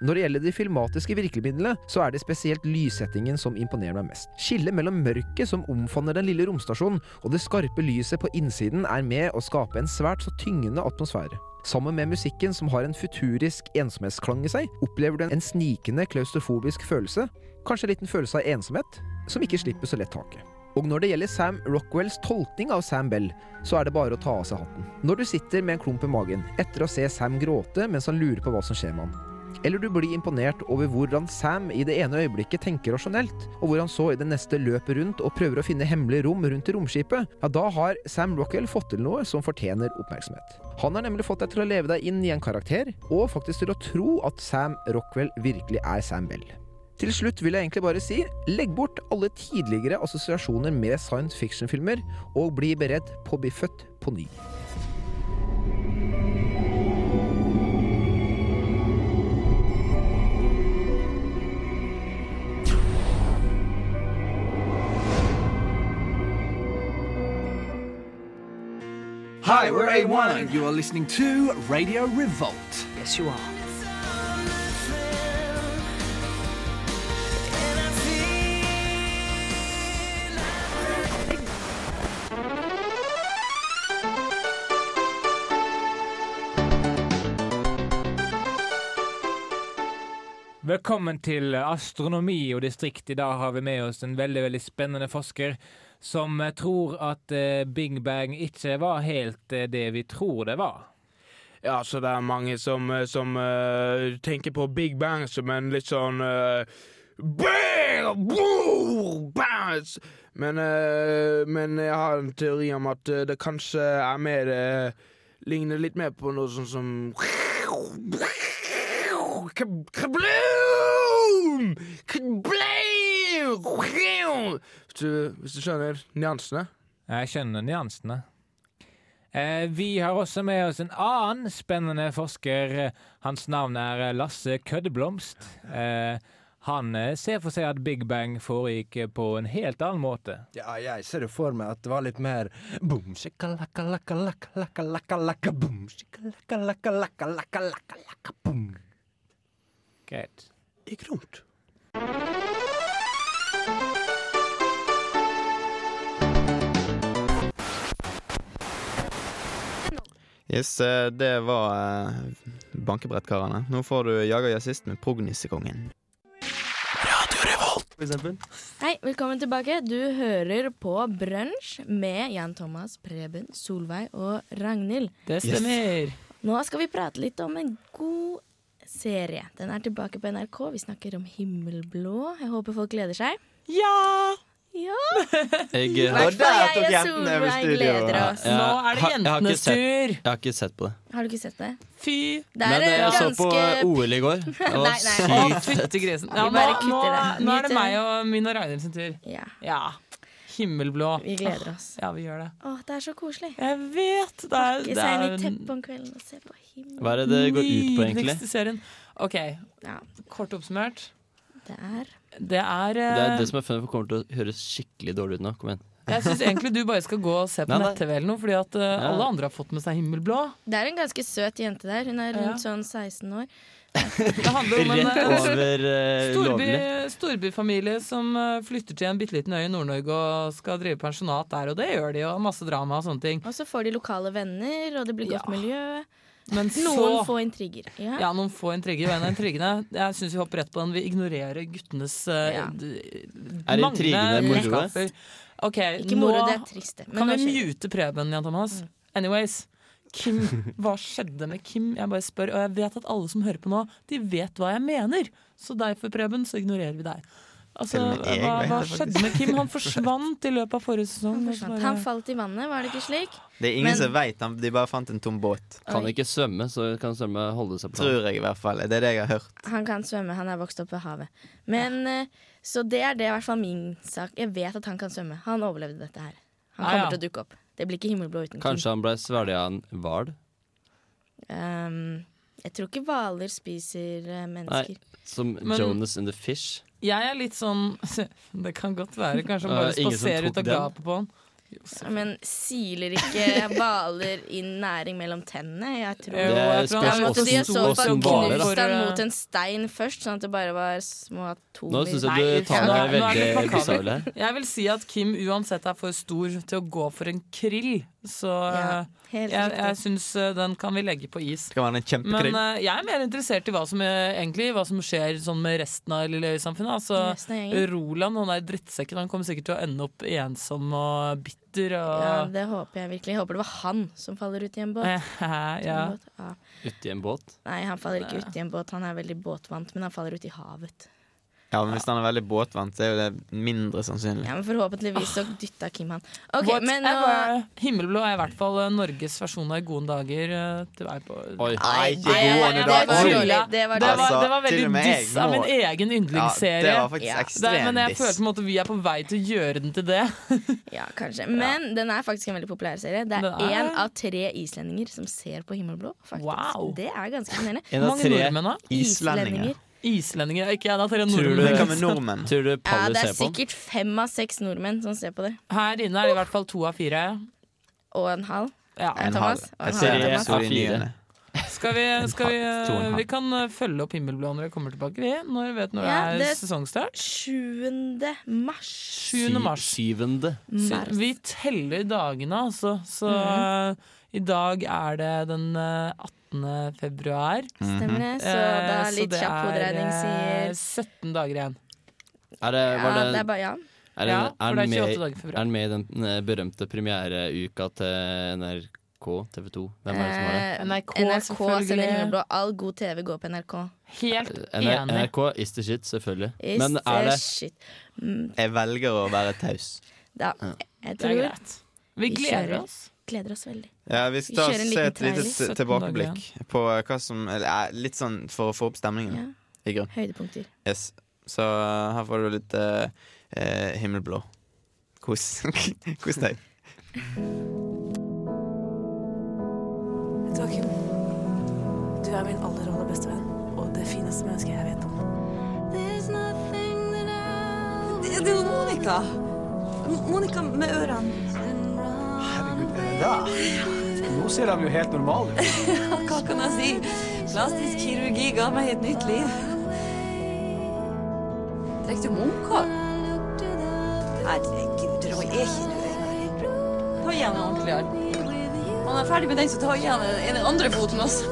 Når det gjelder de filmatiske virkemidlene, så er det spesielt lyssettingen som imponerer meg mest. Skillet mellom mørket som omfavner den lille romstasjonen, og det skarpe lyset på innsiden er med å skape en svært så tyngende atmosfære. Sammen med musikken som har en futurisk ensomhetsklang i seg, opplever du en snikende klaustrofobisk følelse, kanskje en liten følelse av ensomhet, som ikke slipper så lett taket. Og når det gjelder Sam Rockwells tolkning av Sam Bell, så er det bare å ta av seg hatten. Når du sitter med en klump i magen etter å se Sam gråte mens han lurer på hva som skjer med han. Eller du blir imponert over hvordan Sam i det ene øyeblikket tenker rasjonelt, og hvor han så i det neste løper rundt og prøver å finne hemmelige rom rundt i romskipet, ja, da har Sam Rockwell fått til noe som fortjener oppmerksomhet. Han har nemlig fått deg til å leve deg inn i en karakter, og faktisk til å tro at Sam Rockwell virkelig er Sam Bell. Til slutt vil jeg egentlig bare si, legg bort alle tidligere assosiasjoner med science fiction-filmer, og bli beredt på å bli født på ny. Hi, we're A1 and you are listening to Radio Revolt. Yes, you are. Velkommen til astronomi og distrikt. I dag har vi med oss en veldig veldig spennende forsker som tror at eh, Big Bang ikke var helt eh, det vi tror det var. Ja, så det er mange som, eh, som uh, tenker på Big Bang som en litt sånn uh. Men, uh, men jeg har en teori om at det kanskje er mer Ligner litt mer på noe sånn som Kab- Kabloom! Kabloom! Hvis du, hvis du skjønner nyansene? Jeg skjønner nyansene. Eh, vi har også med oss en annen spennende forsker. Hans navn er Lasse Køddeblomst. Eh, han eh, ser for seg at Big Bang foregikk på en helt annen måte. Ja, jeg ser jo for meg at det var litt mer boom, shikalaka, laka, laka, laka, laka, laka, boom, shikalaka, laka, laka, laka, laka, laka, boom. Greit. Ikke rundt. Yes, eh, det var eh, bankebrettkarene. Nå får du Jaga jazzist med Prognissekongen. Hei, velkommen tilbake. Du hører på Brunsj med Jan Thomas, Preben, Solveig og Ragnhild. Det stemmer. Nå skal vi prate litt om en god serie. Den er tilbake på NRK. Vi snakker om Himmelblå. Jeg håper folk gleder seg. Ja! Ja! Jeg, fall jeg og Solveig gleder oss. Ja, Nå er det jeg jentenes tur. Jeg har ikke sett på det. Har du ikke sett det? Fy! Det er Men jeg ganske... så på OL i går. Det var sykt fett. Ja, nå, nå, nå er det meg og min og Ragnhild sin tur. Ja. Ja. Himmelblå. Vi gleder oss. Ja, vi gjør det. Å, det er så koselig. Jeg vet! Det er, det seg inn er i teppet om kvelden og se på himmelen. Hva er det det går ut på, egentlig? Nydeligste serien. OK, Ja, kort oppsummert. Det er Det er, Det er eh, det som er funnet, for det kommer til å høres skikkelig dårlig ut nå. Kom igjen. Jeg syns egentlig du bare skal gå og se på Nei, nei. nett-TV eller noe, fordi at eh, alle andre har fått med seg Himmelblå. Det er en ganske søt jente der. Hun er rundt sånn 16 år. Det handler om en Rett eh, over uh, Storby, lovlig. storbyfamilie som eh, flytter til en bitte liten øy i Nord-Norge og skal drive pensjonat der, og det gjør de, og masse drama og sånne ting. Og så får de lokale venner, og det blir godt Ja. miljø. Men Noen så få intriger. Ja. Ja, noen få intriger. Og en av intrigene Jeg syns vi hopper rett på den. Vi ignorerer guttenes uh, Ja. Er intrigene moro? Okay, Ikke moro, det er trist. Kan vi mute Preben, Jan Thomas. Anyways. Kim, hva skjedde med Kim? Jeg bare spør, og jeg vet at alle som hører på nå, de vet hva jeg mener. Så derfor, Preben, så ignorerer vi deg. Altså, hva, hva skjedde med Kim? Han forsvant i løpet av forrige sesong. Han, han falt i vannet, var det ikke slik? Det er ingen Men- som veit. De bare fant en tom båt. Kan Oi. ikke svømme, så kan svømme holde seg på Tror jeg i hvert fall. Det er det jeg har hørt. Han kan svømme, han er vokst opp ved havet. Men, ja. Så det er det i hvert fall min sak. Jeg vet at han kan svømme. Han overlevde dette her. Han Ah, kommer ja. til å dukke opp. Det blir ikke himmelblå uten Kim. Kanskje han ble svelget av en hval? Um, jeg tror ikke hvaler spiser mennesker. Nei, som Men- Jonas and the Fish. Jeg er litt sånn Det kan godt være. Kanskje han bare spaserer ut av gapet på han. Ja, Men siler ikke hvaler inn næring mellom tennene? Jeg tror Jo, Det jeg tror han måtte de så fall knust mot en stein først, sånn at det bare var små atomer. Nå syns jeg du tar det veldig bisarr her. Jeg vil si at Kim uansett er for stor til å gå for en krill. Så Ja, helt jeg, riktig. jeg syns eh, den kan vi legge på is. Skal være en Men eh, jeg er mer interessert i hva som, er, egentlig, hva som skjer sånn med resten av Lille Øy-samfunnet. Altså. Roland, han er drittsekken, han kommer sikkert til å ende opp ensom og bitter. Og, Ja, det håper jeg virkelig. Jeg håper det var han som faller ut i en båt. Eh, ja. en. Ja. Uti en båt. Nei, han faller ikke ut i en båt. Han er veldig båtvant, men han faller ut i havet. Ja, men Hvis han er veldig båtvant, så er jo det mindre sannsynlig. Ja, men Forhåpentligvis så dytta Kim han. Okay, men nå Whatever. Himmelblå er i hvert fall eh, Norges versjon av gode dager eh, til vei på Oi. Nei, ikke gode dager. Det var Det var, det var veldig jeg diss av min egen egen Ja, yndlingsserie. det var faktisk Ja. Det, men jeg følte på en måte vi er på vei til å gjøre den til det. Ja, kanskje. Men den er faktisk en veldig populær serie. Det er er- én av tre islendinger som ser på Himmelblå. faktisk. Wow. Det er ganske imponerende. En av mange tre? Islendinger. Islendinger ikke jeg, da. Tror du, det. Tror du ja, det er sikkert fem av seks nordmenn som ser på det. Her inne er det i hvert fall to av fire. Og en halv. Ja. En Thomas. En halv. Jeg ser av fire. Skal vi, skal vi, eh, vi kan eh, følge opp Himmelblå når vi kommer tilbake, vi. Når vi vet når ja, det er sesongstart. 7. mars. 7. mars. 7. mars. Vi teller dagene, altså. Så mm. i dag er det den 18. 17. februar. Stemmer det. Så eh, det er litt kjapp hoderegning eh, sier 17 dager igjen. Er det, ja, det, det er bare ja. Er ja, den, er, med, er den med i den eh, berømte premiereuka til NRK, TV 2? Hvem er det som har det? NRK, NRK sender. All god TV går på NRK. Helt enig. NRK is the shit, selvfølgelig. Is Men er det mm. Jeg velger å være taus. Da, jeg tror Vi gleder oss gleder oss veldig. Ja, Vi Vi skal en se et lite trailer. t- 17 tilbakeblikk på hva som eller, eh, Litt sånn for å få opp stemningen Ja. i grunn. Høydepunkter. Yes. Så uh, her får du litt eh, eh, himmelblå. Kos Kos deg. Joakim, du er min aller, aller beste venn. Og det fineste mennesket jeg vet om. Det er jo Monica. Monica med ørene. Herregud, er det deg? Nå ser de jo helt normale ut. Hva kan jeg si? Plastisk kirurgi ga meg et nytt liv. Trekk du Munkholm? Herregud, Roy, er ikke du engang? Ta igjen en ordentlig man er ferdig med den, så ta igjen den den andre foten også.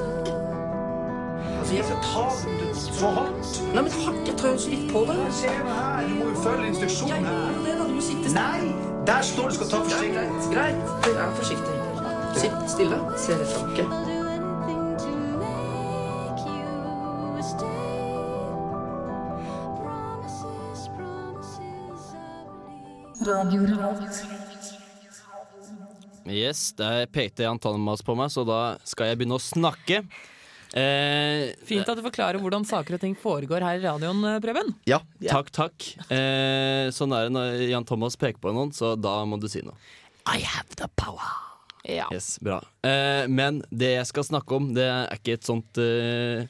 Altså, ta den så hardt. Nei, men hardt, jeg tar jo så litt på det. Se her, du må jo følge instruksjonen her. Jeg gjør jo det, da. Du må sitte stille. Nei, der står det skal ta forsiktig. Greit, greit. Jeg er forsiktig. Sitt stille. Se rett fram? Yes, der pekte Jan Thomas på meg, så da skal jeg begynne å snakke. Eh, Fint at du forklarer hvordan saker og ting foregår her i radioen, eh, Preben. Ja, takk, takk. Eh, sånn er det når Jan Thomas peker på noen, så da må du si noe. I have the power. Ja. Yes, bra. Eh, men det jeg skal snakke om, det er ikke et sånt eh,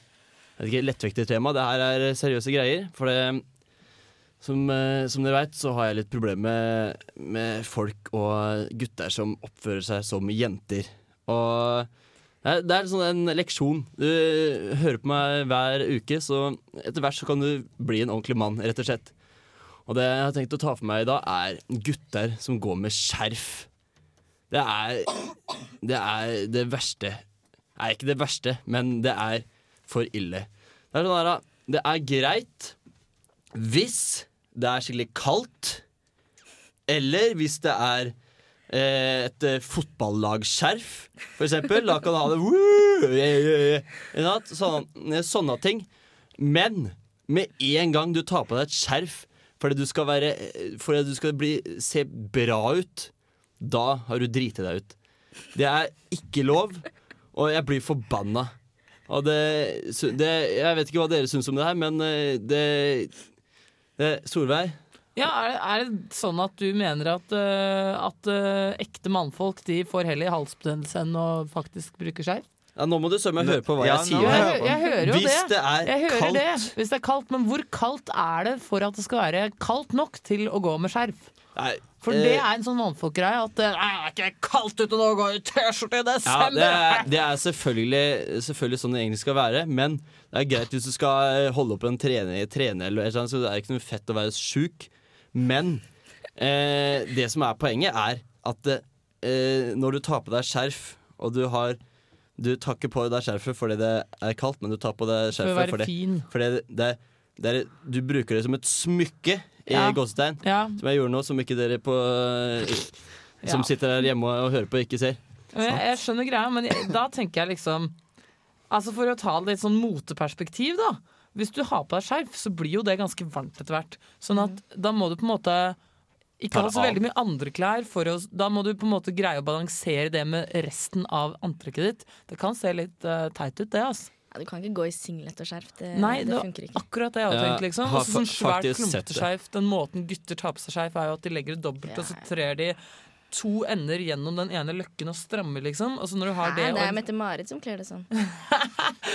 ikke, lettvektig tema. Det her er seriøse greier. For det, som, eh, som dere veit, så har jeg litt problemer med, med folk og gutter som oppfører seg som jenter. Og det er, sånn en leksjon. Du hører på meg hver uke, så etter hvert så kan du bli en ordentlig mann, rett og slett. Og det jeg har tenkt å ta for meg i dag, er gutter som går med skjerf. Det er Det er det verste. Er ikke det verste, men det er for ille. Det er sånn her. Det er greit hvis det er skikkelig kaldt, eller hvis det er et eh, fotballagskjerf, for eksempel. Da kan du ha det! Ikke sant? Sånne, sånne ting. Men med en gang du tar på deg et skjerf fordi du skal, være, fordi du skal bli, se bra ut, da har du driti deg ut. Det er ikke lov, og jeg blir forbanna. Og det, det Jeg vet ikke hva dere syns om det her, men eh, det, det Solveig? Ja, er det, er det sånn at du mener at, uh, at uh, ekte mannfolk de får heller halsbetennelse enn å faktisk bruke skjerf? Ja, nå må du sømme høre på hva Ja, jeg sier. Jeg, jeg hører jo Hvis det. det er jeg hører kaldt det. Hvis det er kaldt, Men hvor kaldt er det for at det skal være kaldt nok til å gå med skjerf? Nei, For eh, det er en sånn mannfolkgreie at det er ikke kaldt ute nå, gå i T-skjorte i Ja, det er, det er selvfølgelig, selvfølgelig sånn det egentlig skal være, men det er greit hvis du skal holde opp en trener, trener eller noe, så det er ikke noe fett å være sjuk. Men eh, det som er poenget, er at eh, når du tar på deg skjerf, og du har Du tar ikke på deg skjerfet fordi det er kaldt, men du tar på deg skjerfet fordi, fordi det, det, det er, du bruker det som et smykke i Ja. gåsetegn. Ja. Som jeg gjorde nå, som ikke dere på Som Ja. sitter der hjemme og hører på, ikke ser. Jeg, jeg skjønner greia, men jeg, da tenker jeg liksom Altså For å ta det litt sånn moteperspektiv, da. Hvis du har på deg skjerf, så blir jo det ganske varmt etter hvert. Sånn at da må du på en måte ikke ha så veldig mye andre klær. For å, da må du på en måte greie å balansere det med resten av antrekket ditt. Det kan se litt uh, teit ut, det. altså Ja, du kan ikke gå i singlet og skjerf. Det, Nei, det det funker ikke. akkurat det jeg hadde tenkt. liksom Også sånn svært klumpete skjerf. Den måten gutter tar på seg skjerf, er jo at de legger det dobbelt, og så trer de to ender gjennom den ene løkken og strammer, liksom. Altså når du har Nei, det det og er Mette-Marit som kler det sånn.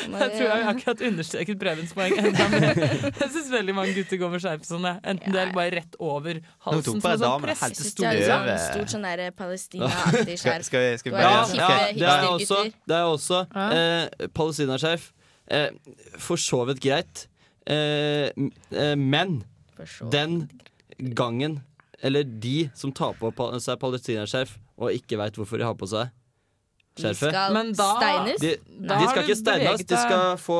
Jeg tror jeg akkurat understreket Bredens poeng enda mer. Jeg syns veldig mange gutter går med skjerf sånn. Enten Enten det er bare rett over halsen tok som bare en sånn helt presse- til Det er Stort sånn stort sånn der Palestina-aktig skjerf. skal vi, skal vi er bare hippe Ja, det er også, det er også eh, palestinaskjerf. Eh, for så vidt greit. Eh, eh, men den gangen Eller de som tar på seg palestinaskjerf og ikke veit hvorfor de har på seg De skjerfet skal Men da- steines. de, Da de skal ikke steines, de skal få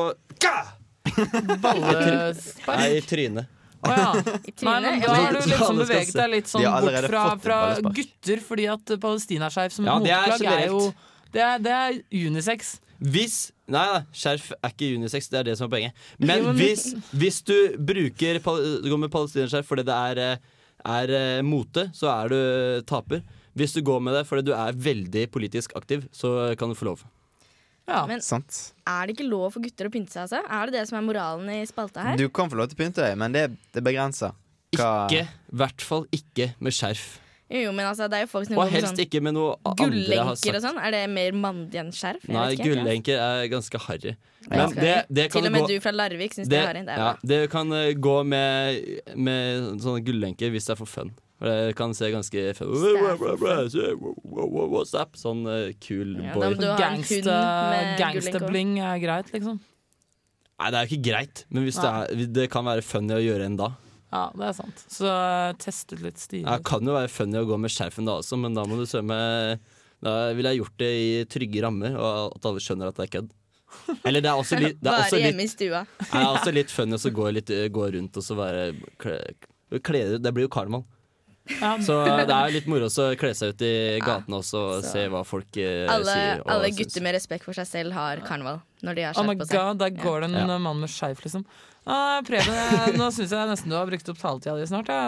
ballespark. Nei, i trynet. Å ja. Nei, men da har du liksom beveget deg litt sånn De bort fra, fra gutter, fordi at palestinaskjerf som Ja, et er er jo det er, det er unisex. Hvis Nei, nei, skjerf er ikke unisex, det er det som er poenget. Men Jo, men- hvis, hvis du bruker pal- går med palestinaskjerf fordi det er, eh, er eh, mote, så er du taper. Hvis du går med det fordi du er veldig politisk aktiv, så kan du få lov. Ja. Men Sant. er det ikke lov for gutter å pynte seg? Altså? Er det det som er moralen i spalta her? Du kan få lov til å pynte deg, men det, det begrenser. Hva- Ikke, i hvert fall ikke med skjerf. Jo, jo, men altså, det er jo folk som Og går helst sånn ikke med noe andre har gullenker og sagt. sånn. Er det mer mandig enn skjerf? Jeg Nei, vet ikke helt, jeg. gullenker er ganske harry. Ja. Men det, det kan Til og med gå du fra Larvik syns det, det, er harry. Det er ja, bra. det kan eh, gå med, med sånne gullenker hvis det er for fun. For det kan se ganske fun What's? Sånn eh, kul Ja, boy. da må du ha en hund med Gangsterbling er greit, liksom. Nei, det er jo ikke greit, men hvis det, er, det kan være funny å gjøre en da. Ja, det er sant. Så eh, test ut litt stiler. Ja, det kan jo være funny å gå med skjerfen da også, men da må du sømme Da ville jeg gjort det i trygge rammer, og at alle skjønner at det er kødd. Eller det er også litt, det er Bare hjemme litt, i stua. det er også litt funny å gå, litt, gå rundt og så bare kle, kle, Det blir jo karneval. Så det er litt moro å kle seg ut i gatene også og Så- se hva folk eh, Alle, sier. og alle gutter med respekt for seg selv har karneval når de har Oh på seg. god, der går det en Ja. mann med skjerf, liksom. Ah, Preben, nå syns jeg nesten du har brukt opp taletida di snart. Ja.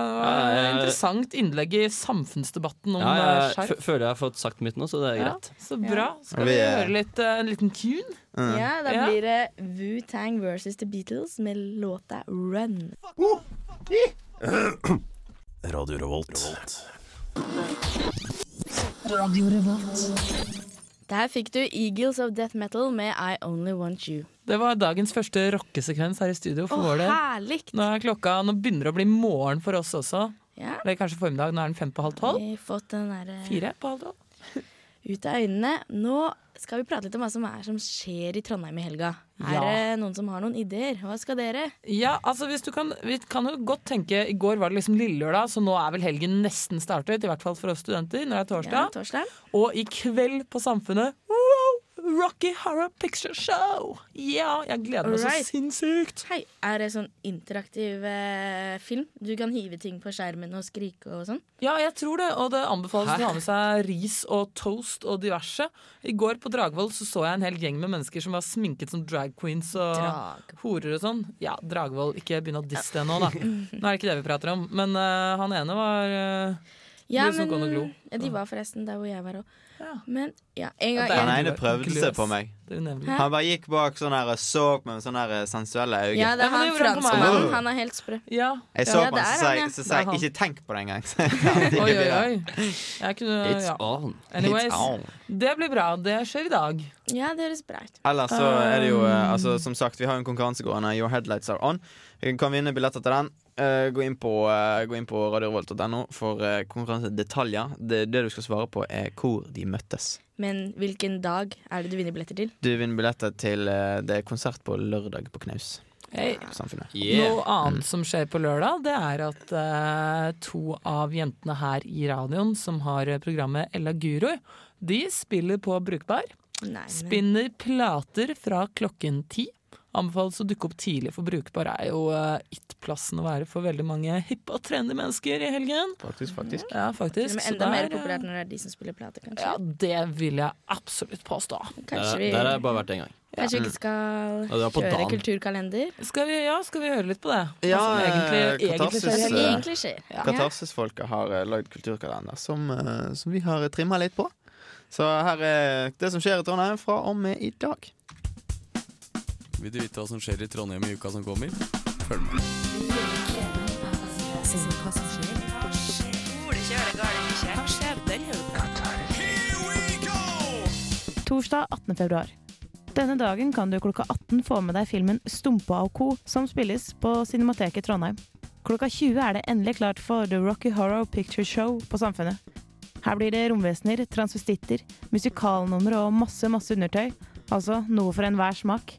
Ja, interessant innlegg i samfunnsdebatten om Ja, eh, skjerf. føler jeg har fått sagt mitt nå, så det er Ja, greit. så bra. Skal Vi vi høre litt, eh, en liten tune? Ja, da blir det Wu-Tang versus The Beatles med låta Run. Radio Revolt. Radio Revolt. Der fikk du Eagles of Death Metal med I Only Want You. Det var dagens første rockesekvens her i studio for Å, herlig! Nå er klokka, nå begynner det å bli morgen for oss også. Ja. Eller kanskje formiddag. Nå er den fem på halv tolv. Vi har fått den der, Fire på halv tolv. ut av øynene. Nå skal vi prate litt om hva som er som skjer i Trondheim i helga. Er Ja. det noen som har noen ideer? Hva skal dere? Ja, altså hvis du kan Vi kan jo godt tenke I går var det liksom lillelørdag, så nå er vel helgen nesten startet. I hvert fall for oss studenter. Når det er torsdag. Ja, torsdag. Og i kveld på Samfunnet wow, Rocky Horror Picture Show! Ja, jeg gleder meg Alright. så sinnssykt. Hei, Er det sånn interaktiv eh, film? Du kan hive ting på skjermen og skrike og sånn? Ja, jeg tror det, og det anbefales å ha med seg ris og toast og diverse. I går på Dragvoll så, så jeg en hel gjeng med mennesker som var sminket som drag queens og Drag. horer og sånn. Ja, Dragvoll. Ikke begynn å disse det nå, da. Nå er det ikke det vi prater om. Men uh, han ene var uh, Ja, glo. ja, de var forresten der hvor jeg var òg. Men ja, en gang Han jeg, ene prøvde seg på meg. Han bare gikk bak sånn her og så på meg med sånne her sensuelle øyne. Ja, det er han franskmannen. Han er helt sprø. Ja. Jeg så Ja, på han, så sa jeg, ikke tenk på det engang. Oi, oi, oi. Jeg kunne, It's ja. on. Anyways, It's on. det blir bra. Det skjer i dag. Ja, det høres bra ut. Ellers så er det jo Um. eh, altså, Som sagt, vi har en konkurranse gående. Your headlights are on. Vi kan vinne billetter til den. Eh, gå inn på, uh, gå inn på radiorevolt.no for uh, konkurransedetaljer. Det, det du skal svare på, er hvor de møttes. Men hvilken dag er det du vinner billetter til? Du vinner billetter til uh, det er konsert på lørdag på Knaus. Hey. Samfunnet. Noe annet som skjer på lørdag, det er at to av jentene her i radioen som har programmet Ella Guro, de spiller på Brukbar. Nei, men- Spinner plater fra klokken ti. Anbefales å dukke opp tidlig, for Brukbar er jo uh, it-plassen å være for veldig mange hippe og trendy mennesker i helgen. Faktisk, faktisk. Ja, faktisk. Men Så enda mer populært når det er de som spiller plate, kanskje. Ja, det vil jeg absolutt påstå. Kanskje vi, Der har jeg bare vært en gang. kanskje vi ikke skal Ja, det var på kjøre kulturkalender? Skal vi, ja, skal vi høre litt på det? Ja, egentlig, eh, egentlig Katarsis, skjer i eh, helgen? Egentlig skjer. Ja. Har uh, lagd kulturkalender som, eh, som vi har trimma litt på. Så her er det som skjer i Trondheim fra og med i dag. Vil du vite hva som skjer i Trondheim i uka som kommer? Følg med. Torsdag 18. februar. Denne dagen kan du klokka 18 få med deg filmen Stumpa og co., som spilles på Cinemateket Trondheim. Klokka 20 er det endelig klart for The Rocky Horror Picture Show på Samfunnet. Her blir det romvesener, transvestitter, musikalnummer og masse, masse undertøy. Altså noe for enhver smak.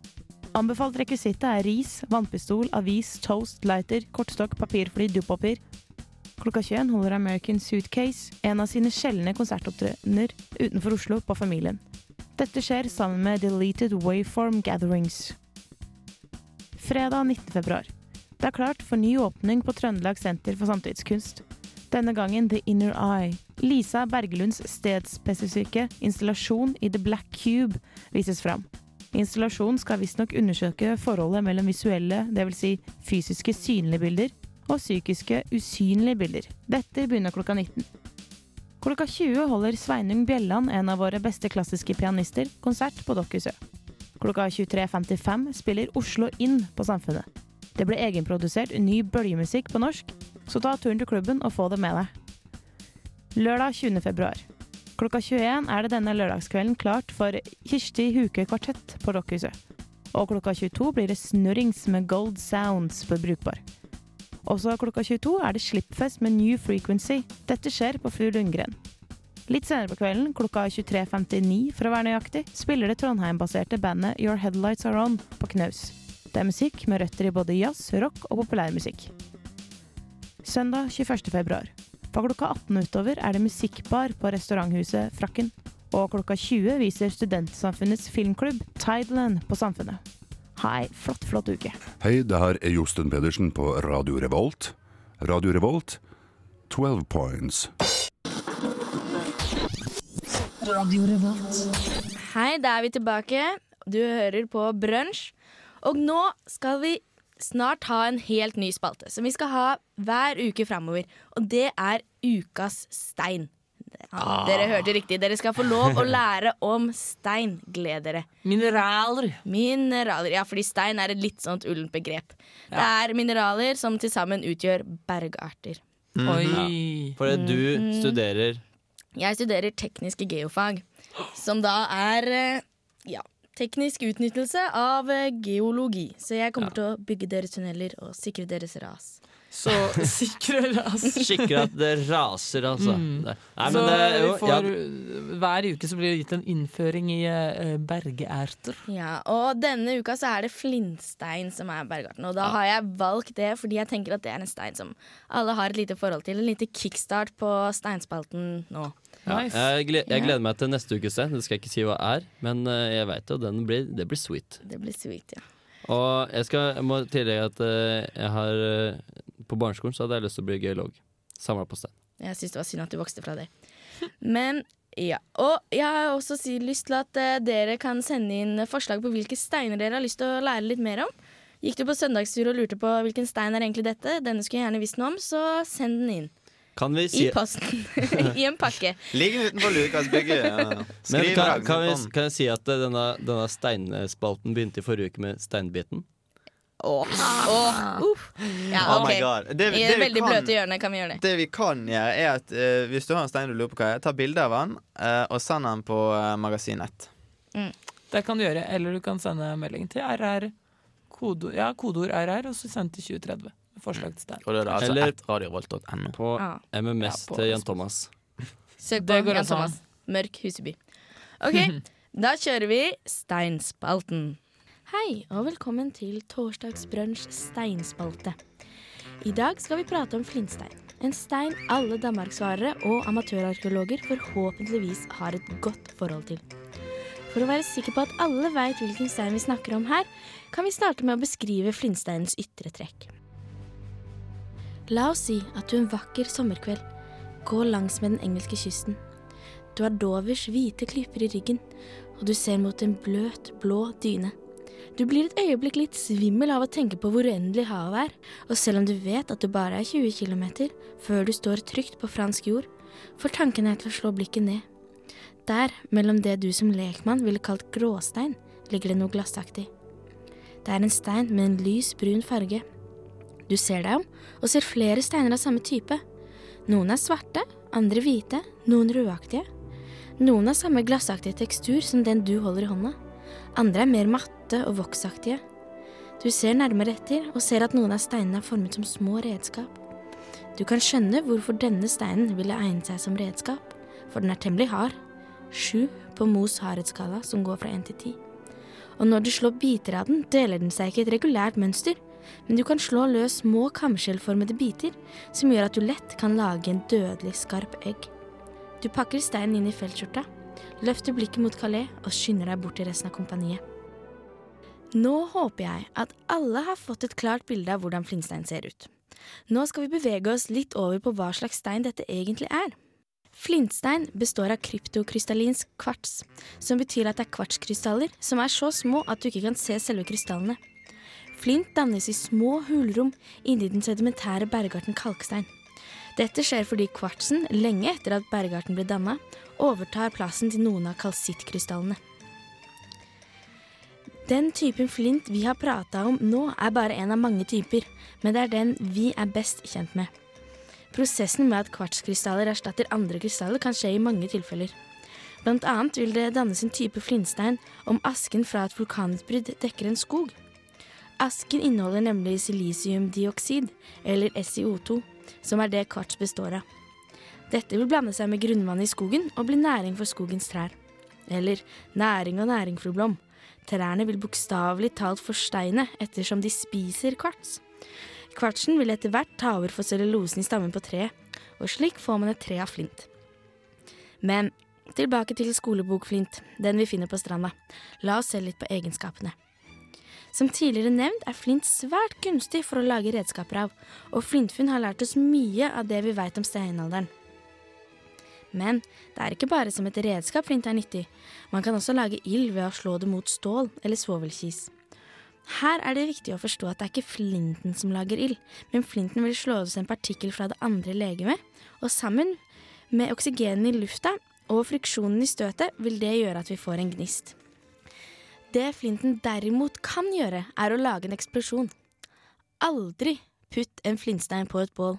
Anbefalt rekvisitte er ris, vannpistol, avis, toast, lighter, kortstokk, papirfly, dopapir. Klokka 21 holder American Suitcase en av sine sjeldne konsertopptredener utenfor Oslo på Familien. Dette skjer sammen med Deleted Waveform Gatherings. Fredag 19. februar. Det er klart for ny åpning på Trøndelag Senter for samtidskunst. Denne gangen The Inner Eye. Lisa Bergelunds stedspesifikke installasjon i The Black Cube vises fram. Installasjonen skal visstnok undersøke forholdet mellom visuelle, dvs. Si fysiske synlige bilder, og psykiske usynlige bilder. Dette begynner klokka 19. Klokka 20 holder Sveinung Bjelland, en av våre beste klassiske pianister, konsert på Dokkhuset. Klokka 23.55 spiller Oslo Inn på Samfunnet. Det ble egenprodusert ny bølgemusikk på norsk, så ta turen til klubben og få det med deg. Lørdag 20. februar. Klokka 21 er det denne lørdagskvelden klart for Kirsti Huke Kvartett på Rockhuset. Og klokka 22 blir det snurrings med Gold Sounds på Brukbar. Også klokka 22 er det slippfest med New Frequency. Dette skjer på Fru Lundgren. Litt senere på kvelden, klokka 23.59 for å være nøyaktig, spiller det Trondheim-baserte bandet Your Headlights Are On på Knaus. Det er musikk med røtter i både jazz, rock og populærmusikk. Søndag 21. februar. Fra klokka 18 utover er det musikkbar på restauranthuset Frakken. Og klokka 20 viser Studentsamfunnets filmklubb Tideland på Samfunnet. Ha ei flott, flott uke. Hei, det her er Josten Pedersen på Radio Revolt. Radio Revolt, 12 points. Radio Revolt. Hei, da er vi tilbake. Du hører på Brunsj. Og nå skal vi snart ha en helt ny spalte som vi skal ha hver uke framover. Og det er Ukas stein. Ja, Dere hørte riktig. Dere skal få lov å lære om stein. Gled dere. Mineraler. Mineraler, Ja, fordi stein er et litt sånt ullent begrep. Det er mineraler som til sammen utgjør bergarter. Oi. Ja. Fordi du Mhm. studerer Jeg studerer tekniske geofag, som da er eh, ja, teknisk utnyttelse av eh, geologi. Så jeg kommer til å bygge deres tunneler og sikre deres ras. Så sikre ras. Sikre at det raser, altså. Mm. Nei, så det, jo, vi ja, hver uke så blir det gitt en innføring i uh, bergerter. Ja, og denne uka så er det flintstein som er bergarten. Og da har jeg valgt det fordi jeg tenker at det er en stein som alle har et lite forhold til. En lite kickstart på steinspalten nå. Ja. Jeg, gleder, jeg gleder meg til neste ukes. Det skal jeg ikke si hva er, men eh, jeg veit jo den blir, det blir sweet. Det blir sweet, ja. Og jeg, skal, jeg må tillegge at eh, jeg har eh, På barneskolen så hadde jeg lyst til å bli geolog. Samla på stein. Jeg syns det var synd at du vokste fra det. Men ja. Og jeg har også si, lyst til at dere kan sende inn forslag på hvilke steiner dere har lyst til å lære litt mer om. Gikk du på søndagstur og lurte på hvilken stein er egentlig dette, denne skulle jeg gjerne visst noe om, så send den inn. Kan vi si I posten. I en pakke. Ligger utenfor Lukasbygget. Ja. Men kan, kan, vi, kan jeg si at eh, denne, denne steinspalten begynte i forrige uke med steinbiten? Åh, åh, Uh. Ja, Oh ok. Det- I det det veldig kan- bløte hjørnet kan vi gjøre det. Det vi kan gjøre, er at uh, hvis du har en stein du lurer på hva er, ta bilde av den uh, og send den på uh, Magasin 1. Det kan du gjøre, eller du kan sende melding til RR. Kode, ja, kodeord RR, og så send til 2030. Forslag til stein. Og det er altså Eller- at radiovolt.no. På Ja. MMS Ja, på til Jan Thomas. Søk på Jan. Thomas. Mørk Huseby. OK, da kjører vi Steinspalten. Hei, og velkommen til Torsdagsbrunsj steinspalte. I dag skal vi prate om flintstein. En stein alle danmarksvarere og amatørarkeologer forhåpentligvis har et godt forhold til. For å være sikker på at alle veit hvilken stein vi snakker om her, kan vi starte med å beskrive flintsteinens ytre trekk. La oss si at du en vakker sommerkveld går langs med den engelske kysten. Du har Dovers hvite klyper i ryggen, og du ser mot en bløt, blå dyne. Du blir et øyeblikk litt svimmel av å tenke på hvor uendelig havet er, og selv om du vet at du bare er 20 km før du står trygt på fransk jord, får tankene deg til å slå blikket ned. Der, mellom det du som lekmann ville kalt gråstein, ligger det noe glassaktig. Det er en stein med en lys brun farge. Du ser deg om og ser flere steiner av samme type. Noen er svarte, andre hvite, noen rødaktige. Noen har samme glassaktige tekstur som den du holder i hånda. Andre er mer matte og voksaktige. Du ser nærmere etter og ser at noen av steinene er formet som små redskap. Du kan skjønne hvorfor denne steinen ville egnet seg som redskap, for den er temmelig hard. Sju på Mos hardhetsskala, som går fra én til ti. Og når du slår biter av den, deler den seg ikke i et regulært mønster, men du kan slå løs små kamskjellformede biter som gjør at du lett kan lage en dødelig skarp egg. Du pakker steinen inn i feltskjorta, løfter blikket mot Calais og skynder deg bort til resten av kompaniet. Nå håper jeg at alle har fått et klart bilde av hvordan flintstein ser ut. Nå skal vi bevege oss litt over på hva slags stein dette egentlig er. Flintstein består av kryptokrystallinsk kvarts, som betyr at det er kvartskrystaller som er så små at du ikke kan se selve krystallene. Flint dannes i små hulrom inni den sedimentære bergarten kalkstein. Dette skjer fordi kvartsen, lenge etter at bergarten ble danna, overtar plassen til noen av kalsittkrystallene. Den typen flint vi har prata om nå, er bare en av mange typer, men det er den vi er best kjent med. Prosessen med at kvartskrystaller erstatter andre krystaller kan skje i mange tilfeller. Blant annet vil det dannes en type flintstein om asken fra et vulkanutbrudd dekker en skog. Asken inneholder nemlig silisiumdioksid, eller SiO2, som er det kvarts består av. Dette vil blande seg med grunnvannet i skogen og bli næring for skogens trær. Eller næring og næring, fru Blom. Trærne vil bokstavelig talt forsteine ettersom de spiser kvarts. Kvartsen vil etter hvert ta over for cellulosen i stammen på treet, og slik får man et tre av flint. Men Tilbake til skolebokflint, den vi finner på stranda. La oss se litt på egenskapene. Som tidligere nevnt er flint svært gunstig for å lage redskaper av, og flintfunn har lært oss mye av det vi veit om steinalderen. Men det er ikke bare som et redskap flint er nyttig. Man kan også lage ild ved å slå det mot stål eller svovelkis. Her er det viktig å forstå at det er ikke flinten som lager ild, men flinten vil slå ut en partikkel fra det andre legemet, og sammen med oksygenet i lufta og friksjonen i støtet vil det gjøre at vi får en gnist. Det flinten derimot kan gjøre, er å lage en eksplosjon. Aldri putt en flintstein på et bål.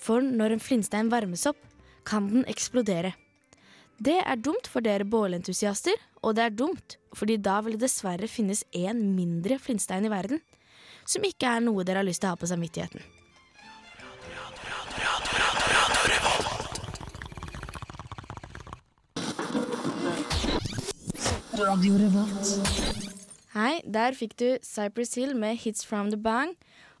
For når en flintstein varmes opp, kan den eksplodere. Det er dumt for dere bålentusiaster, og det er dumt fordi da vil det dessverre finnes én mindre flintstein i verden, som ikke er noe dere har lyst til å ha på samvittigheten. Hei, der fikk du Cypress Hill med Hits From The Bang.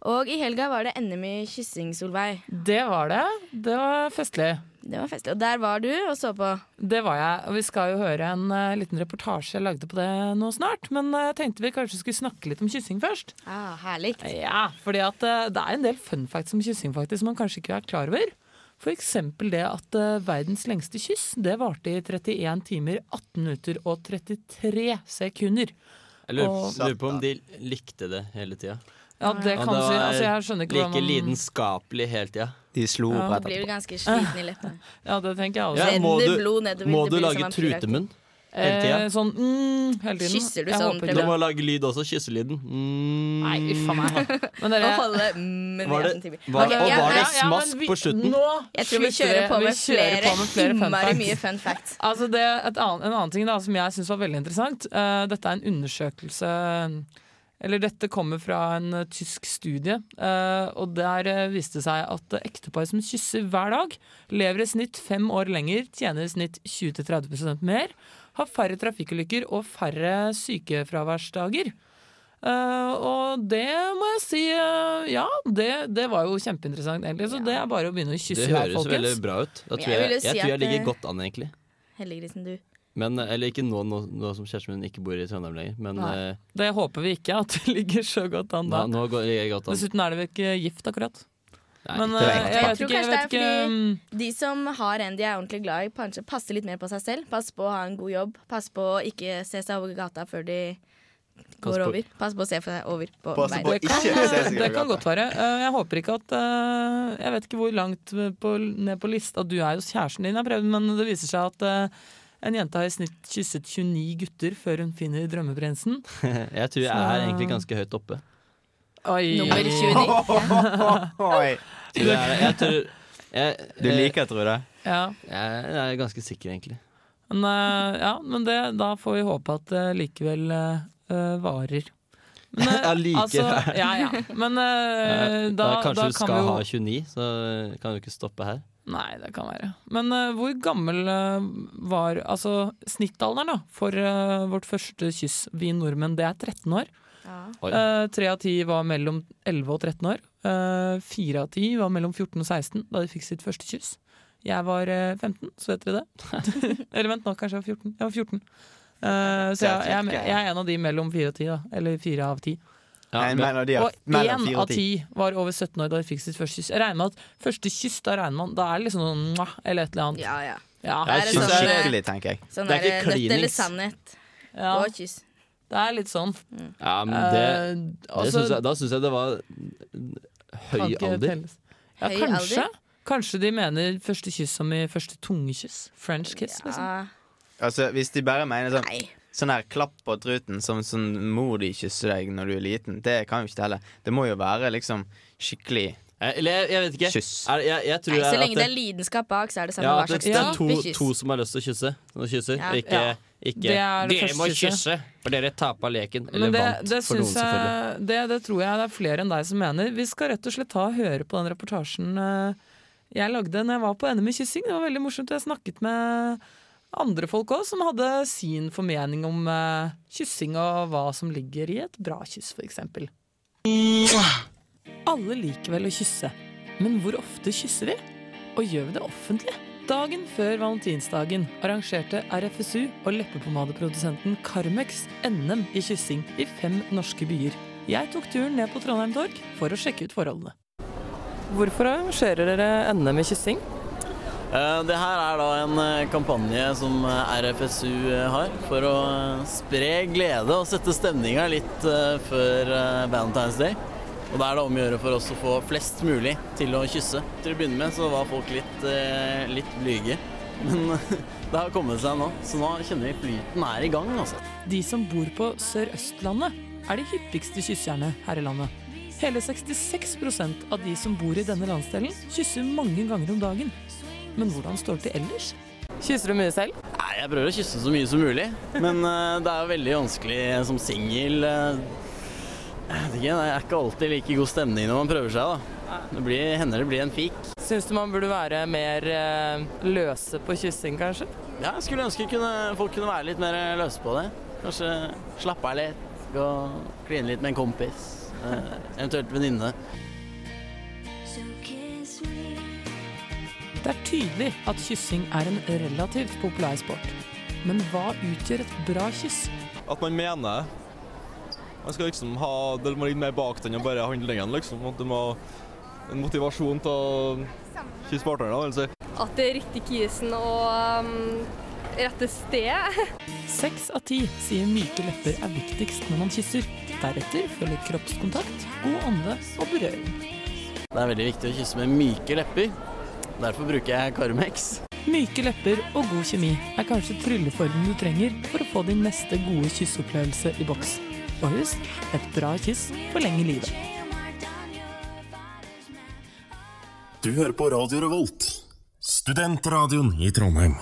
Og i helga var det NM i kyssing, Solveig. Det var det. Det var festlig. Det var festlig. Og der var du og så på. Det var jeg. Og vi skal jo høre en uh, liten reportasje jeg lagde på det nå snart. Men jeg jeg tenkte vi kanskje skulle snakke litt om kyssing først. Ah, herlig. Ja, fordi at uh, det er en del fun facts om kyssing faktisk som man kanskje ikke er klar over. For eksempel det at eh, verdens lengste kyss det varte i 31 timer, 18 minutter og 33 sekunder. Jeg lurer, Og- lurer på om de likte det hele tida. Ja, det kan du si. Altså, jeg skjønner ikke like man- lidenskapelig hele tida. De slo Ja. opp Du rett blir jo ganske sliten i leppene. Ja, det tenker jeg også. Ja, må du, må du lage trutemunn hele tida? Eh, sånn mm, hele tiden. Kysser du Jeg sånn, Du må lage lyd også. Kysselyden. Mm. Nei, uff a meg. Men dere Og holde mm, Var det- nesen var- Ok, og ja, var det ja, ja, smask vi- på slutten? Nå Jeg tror vi kjører på med kjører flere, på med flere fun facts. mye fun facts. Altså det, et annet, en annen ting da, som jeg syns var veldig interessant. uh, dette er en undersøkelse Eller dette kommer fra en uh, tysk studie. uh, og der uh, viste det seg at ektepar som kysser hver dag, lever i snitt fem år lenger, tjener i snitt 20-30% mer, har færre trafikkulykker og færre sykefraværsdager. Uh, og det må jeg si uh, Ja, det, det var jo kjempeinteressant, egentlig. Så det er bare å begynne å kysse Det høres veldig bra ut. Da tror jeg jeg, si jeg, tror jeg ligger eh, godt an, egentlig. Heldiggrisen, du. Men, eller ikke nå, nå, nå som kjæresten min ikke bor i Trondheim lenger. Men eh, Det håper vi ikke, at det ligger så godt an nå, da. nå går jeg godt an. Dessuten er det vel ikke gift, akkurat. Nei, Men eh, vet. jeg Jeg tror ikke, kanskje det er ikke fordi de som har en de er ordentlig glad i, kanskje passer litt mer på seg selv. Pass på å ha en god jobb. Pass på å ikke se seg over gata før de Pass går på- over. Pass på å se seg over på Pass veien. på det kan, ikke se seg det kan godt være. Eh, Jeg håper ikke at eh, Jeg vet ikke hvor langt på, ned på lista Du er jo kjæresten din, jeg prøvde, men det viser seg at en jente har i snitt kysset 29 gutter før hun finner drømmeprinsen. jeg tror jeg er egentlig ganske høyt oppe. Oi. Nummer 29. Oi. Tror jeg, jeg tror jeg, Du liker, tror jeg. Ja. Jeg, jeg er ganske sikker, egentlig. Men, eh, ja, men det, da får vi håpe at det likevel eh, eh, varer. Men, eh, Allikevel. ja, ja. Men uh, da, da, kanskje da du skal ha 29, så kan du ikke stoppe her. Nei, det kan være. Men uh, hvor gammel uh, var altså snittalderen da, for uh, vårt første kyss, vi nordmenn? Det er 13 år. Eh, Tre av ti var mellom 11 og 13 år. Eh, Fire av ti var mellom 14 og 16 da de fikk sitt første kyss. Jeg var eh, 15, så vet dere det. Eller vent nå, kanskje jeg var 14. Jeg var 14. Uh, så jeg, jeg, er jeg er en av de mellom fire og ti, da. Eller fire av ti. Ja, Og mellom én av ti. var over 17 år da de fikk sitt første kyss. Jeg regner med at første kyss, da regner man Da er det liksom noe mwah, eller et eller annet. Ja, ja. Ja. Det er det sånn, eh, skikkelig, tenker jeg. sånn Det er ikke ikke nødt eller klinings. sannhet. Ja, Og kyss. Det er litt sånn. Ja, men det, Eh, det altså, synes jeg, da syns jeg det var høy alder. Ja, Høy kanskje. alder? Kanskje de mener første kyss som i første tungekyss. French kiss, liksom. Altså, Hvis de bare mener sånn Nei. Sånn her klapp på truten som sånn mor di kysser deg når du er liten, det kan jo ikke telle. Det må jo være liksom skikkelig Eh, Eller jeg, jeg vet ikke. kyss. Er, jeg, jeg Nei, så lenge det, det er lidenskap bak, så er det samme ja, hva slags kyss det er to, to som har lyst til å kysse. Som kysser. Ja. Ikke, Ja. Ikke Det det Dere må kysse, for dere tapa leken. Eller det, vant, det, for noen, selvfølgelig. jeg, det, det tror jeg det er flere enn deg som mener. Vi skal rett og slett ta og høre på den reportasjen eh, jeg lagde når jeg var på NM i kyssing. Det var veldig morsomt. Jeg snakket med andre folk òg, som hadde sin formening om eh, kyssing og hva som ligger i et bra kyss, f.eks. Alle liker vel å kysse, men hvor ofte kysser vi? Og gjør vi det offentlig? Dagen før valentinsdagen arrangerte RFSU og leppepomadeprodusenten Carmex NM i kyssing i fem norske byer. Jeg tok turen ned på Trondheim Torg for å sjekke ut forholdene. Hvorfor arrangerer dere NM i kyssing? Eh, Det her er da en eh, kampanje som eh, RFSU har for å spre glede og sette stemninga litt før Valentine's Day. Og da er det om å gjøre for oss å få flest mulig til å kysse. Til å begynne med så var folk litt, eh, litt blyge. Men det har kommet seg nå, så nå kjenner vi flyten er i gang, altså. De som bor på Sør-Østlandet, er de hyppigste kysserne her i landet. Hele 66% av de som bor i denne landsdelen, kysser mange ganger om dagen. Men hvordan står det til ellers? Kysser du mye selv? Nei, jeg prøver å kysse så mye som mulig, men uh, det er jo veldig vanskelig som singel. ikke, Det er ikke alltid like god stemning når man prøver seg, da. Det blir, hender det blir en fik. Syns du man burde være mer eh, løse på kyssing, kanskje? Ja, jeg skulle ønske kunne, folk kunne være litt mer løse på det. Kanskje slappe av litt, gå og kline litt med en kompis. eh, eventuelt venninne. Det er tydelig at kyssing er en relativt populær sport. Men hva utgjør et bra kyss? At man mener Man skal liksom ha Det må litt mer bak den enn bare handlingen, liksom. At det må en motivasjon til å kysse partneren, vil jeg si. At det er riktig kisen og um, rette sted. Seks av ti sier myke lepper er viktigst når man kysser. Deretter følger kroppskontakt, god ånde og berøring. Det er veldig viktig å kysse med myke lepper. Derfor bruker jeg Carmex. Myke lepper og god kjemi er kanskje trylleformen du trenger for å få din neste gode kysseopplevelse i boks. Og husk, et bra kyss forlenger livet. Du hører på Radio Revolt, studentradioen i Trondheim.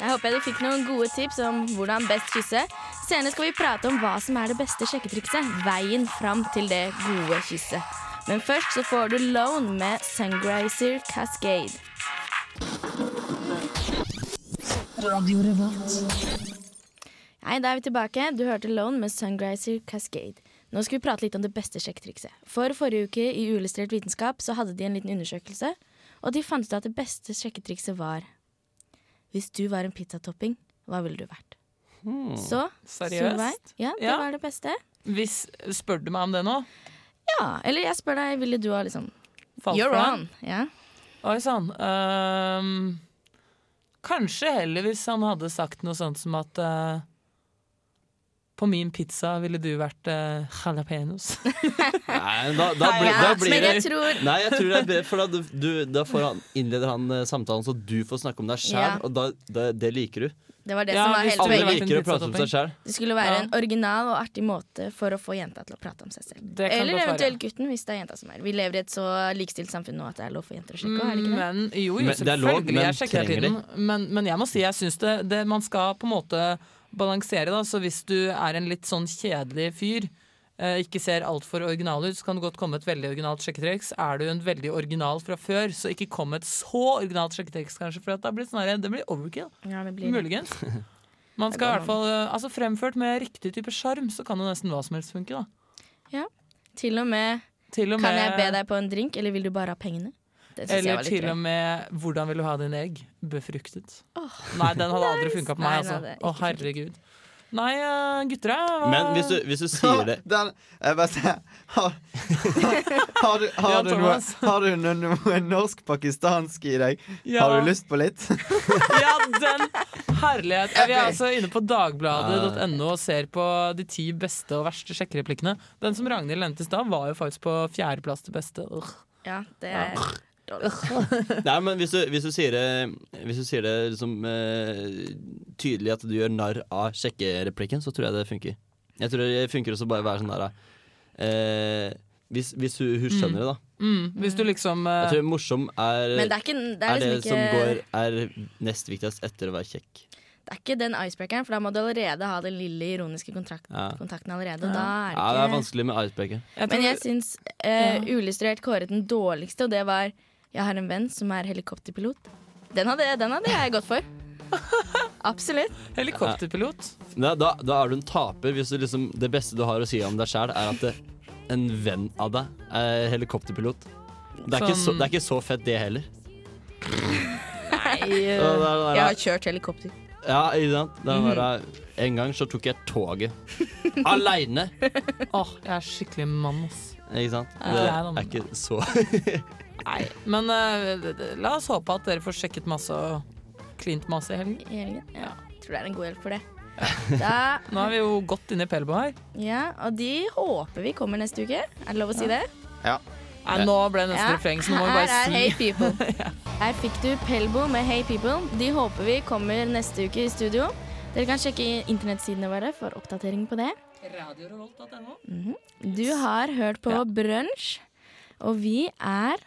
Jeg håper du fikk noen gode tips om hvordan best kysse. Senere skal vi prate om hva som er det beste sjekketrikset. Veien fram til det gode kysset. Men først så får du Lone med Sungrazer Cascade. Hei, da er vi tilbake. Du hørte Lone med Sungrazer Cascade. Nå skal vi prate litt om det beste sjekketrikset. For forrige uke i Uillustrert vitenskap så hadde de en liten undersøkelse, og de fant ut at det beste sjekketrikset var Hvis du var en pizzatopping, hva ville du vært? Hmm, Så, seriøst? Solveig, ja, det Ja. var det beste. Hvis, spør du meg om det nå? Ja, eller jeg spør deg, ville du ha liksom Falt You're for on. Ja. Oi sann. Ehm, kanskje heller hvis han hadde sagt noe sånt som at uh, på min pizza ville du vært uh, jalapeños. Nei, da, da, blir, da blir det tror- Nei, jeg tror det er bedre, for da, du, da får han, innleder han eh, samtalen så du får snakke om deg sjæl, Ja. og da, da, det liker du. Det var det Ja, som var hele helt Alle liker å prate om seg sjæl. Det skulle være Ja. en original og artig måte for å få jenta til å prate om seg selv. Eller eventuelt gutten, hvis det er jenta som er. Vi lever i et så likestilt samfunn nå at det er lov for jenter å sjekke. Mm, er det ikke det? Men jo, jo, Men det er lov, selvfølgelig. men jeg sjekker hele tiden. Men, men jeg må si jeg syns det, det Man skal på en måte balansere, da. Så hvis du er en litt sånn kjedelig fyr, ikke ser altfor original ut, så kan det godt komme et veldig originalt sjekketriks. Er du en veldig original fra før, så ikke kom et så originalt sjekketriks, kanskje, for at det blir, snarere, det blir overkill. Ja, det blir. Muligens. Man skal i hvert fall eh, Altså Fremført med riktig type sjarm, så kan jo nesten hva som helst funke, da. Ja. Til og med Til og Kan jeg be deg på en drink, eller vil du bare ha pengene? Eller til drøy. og med 'Hvordan vil du ha dine egg?' Befruktet. Nei, den hadde aldri funka på meg, altså. Å, funket. herregud. Nei, eh, gutter, er... hva Men hvis du, hvis du sier det Den, jeg bare sier Har, har, du, har, du noe, har du noe, noe norsk-pakistansk i deg? Ja. Har du lyst på litt? Ja, den herlighet. Vi er altså inne på dagbladet.no og ser på de ti beste og verste sjekkereplikkene. Den som Ragnhild nevnte i stad, var jo faktisk på fjerdeplass til beste. Ja, det er Nei, men hvis du, hvis du sier det, hvis du sier det liksom, uh, tydelig at du gjør narr av sjekkereplikken, så tror jeg det funker. Jeg tror det funker også bare å være sånn der uh, hvis, hvis hun, hun skjønner det, da. Mm, hvis du liksom uh... Jeg tror morsom er, Men det er ikke- det er er det liksom som går, er nest viktigst etter å være kjekk. Det er ikke den icebreakeren, for da må du allerede ha den lille ironiske kontrakt, Ja. kontakten allerede. Og da er det Ja, det er vanskelig med icebreaker. Men jeg syns eh, Uillustrert kåret den dårligste, og det var Jeg har en venn som er helikopterpilot. Den hadde, den hadde jeg gått for. Absolutt. Helikopterpilot. Da, da, da er du en taper hvis du liksom, det beste du har å si om deg sjæl, er at det, en venn av deg er helikopterpilot. Det er, ikke så, Sånn- det er ikke så fett, det heller. Nei, Jeg har kjørt helikopter. Ja, ikke sant? Er Mhm. bare, en gang så tok jeg toget. Aleine! Åh, jeg er skikkelig mann, ass. Ikke sant? Det det er er ikke så Nei, men d- la oss håpe at dere får sjekket masse og klint masse i helgen. I helgen. Ja. Tror det er en god hjelp for det. Da, Nå er vi jo godt inne i Pelbo her. ja, og de håper vi kommer neste uke. Er det lov å si det? Ja. Nei, nå ble det nesten Ja, refreng, så nå må vi bare si Her er Hey People. Her fikk du Pelbo med Hey People. De håper vi kommer neste uke i studio. Dere kan sjekke internettsidene våre for oppdatering på det. Mhm. Du har hørt på Brunsj, og vi er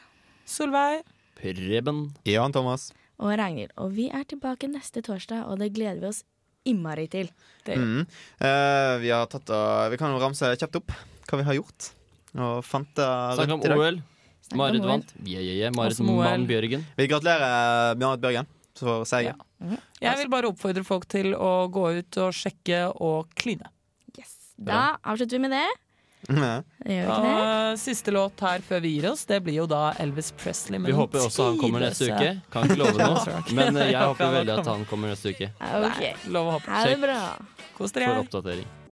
Solveig. Preben. Jan Thomas. og Ragnhild. Og vi er tilbake neste torsdag, og det gleder vi oss innmari til. Mm. Eh, vi har tatt uh, Vi kan jo ramse kjapt opp hva vi har gjort. Og Fanta Snakk om i dag. OL. Marit vant. Yeah, yeah, yeah. Marit Også. Mann Bjørgen. Vi gratulerer Marit Bjørgen for seieren. Jeg vil bare oppfordre folk til å gå ut og sjekke og kline. Da avslutter vi med det. Og siste låt her før vi gir oss, det blir jo da Elvis Presley. med Vi håper også han kommer neste uke. Kan ikke love noe, men eh, jeg Håper veldig at han kommer neste uke. Okay. Lov å håpe. Ha det bra. Kos For oppdatering.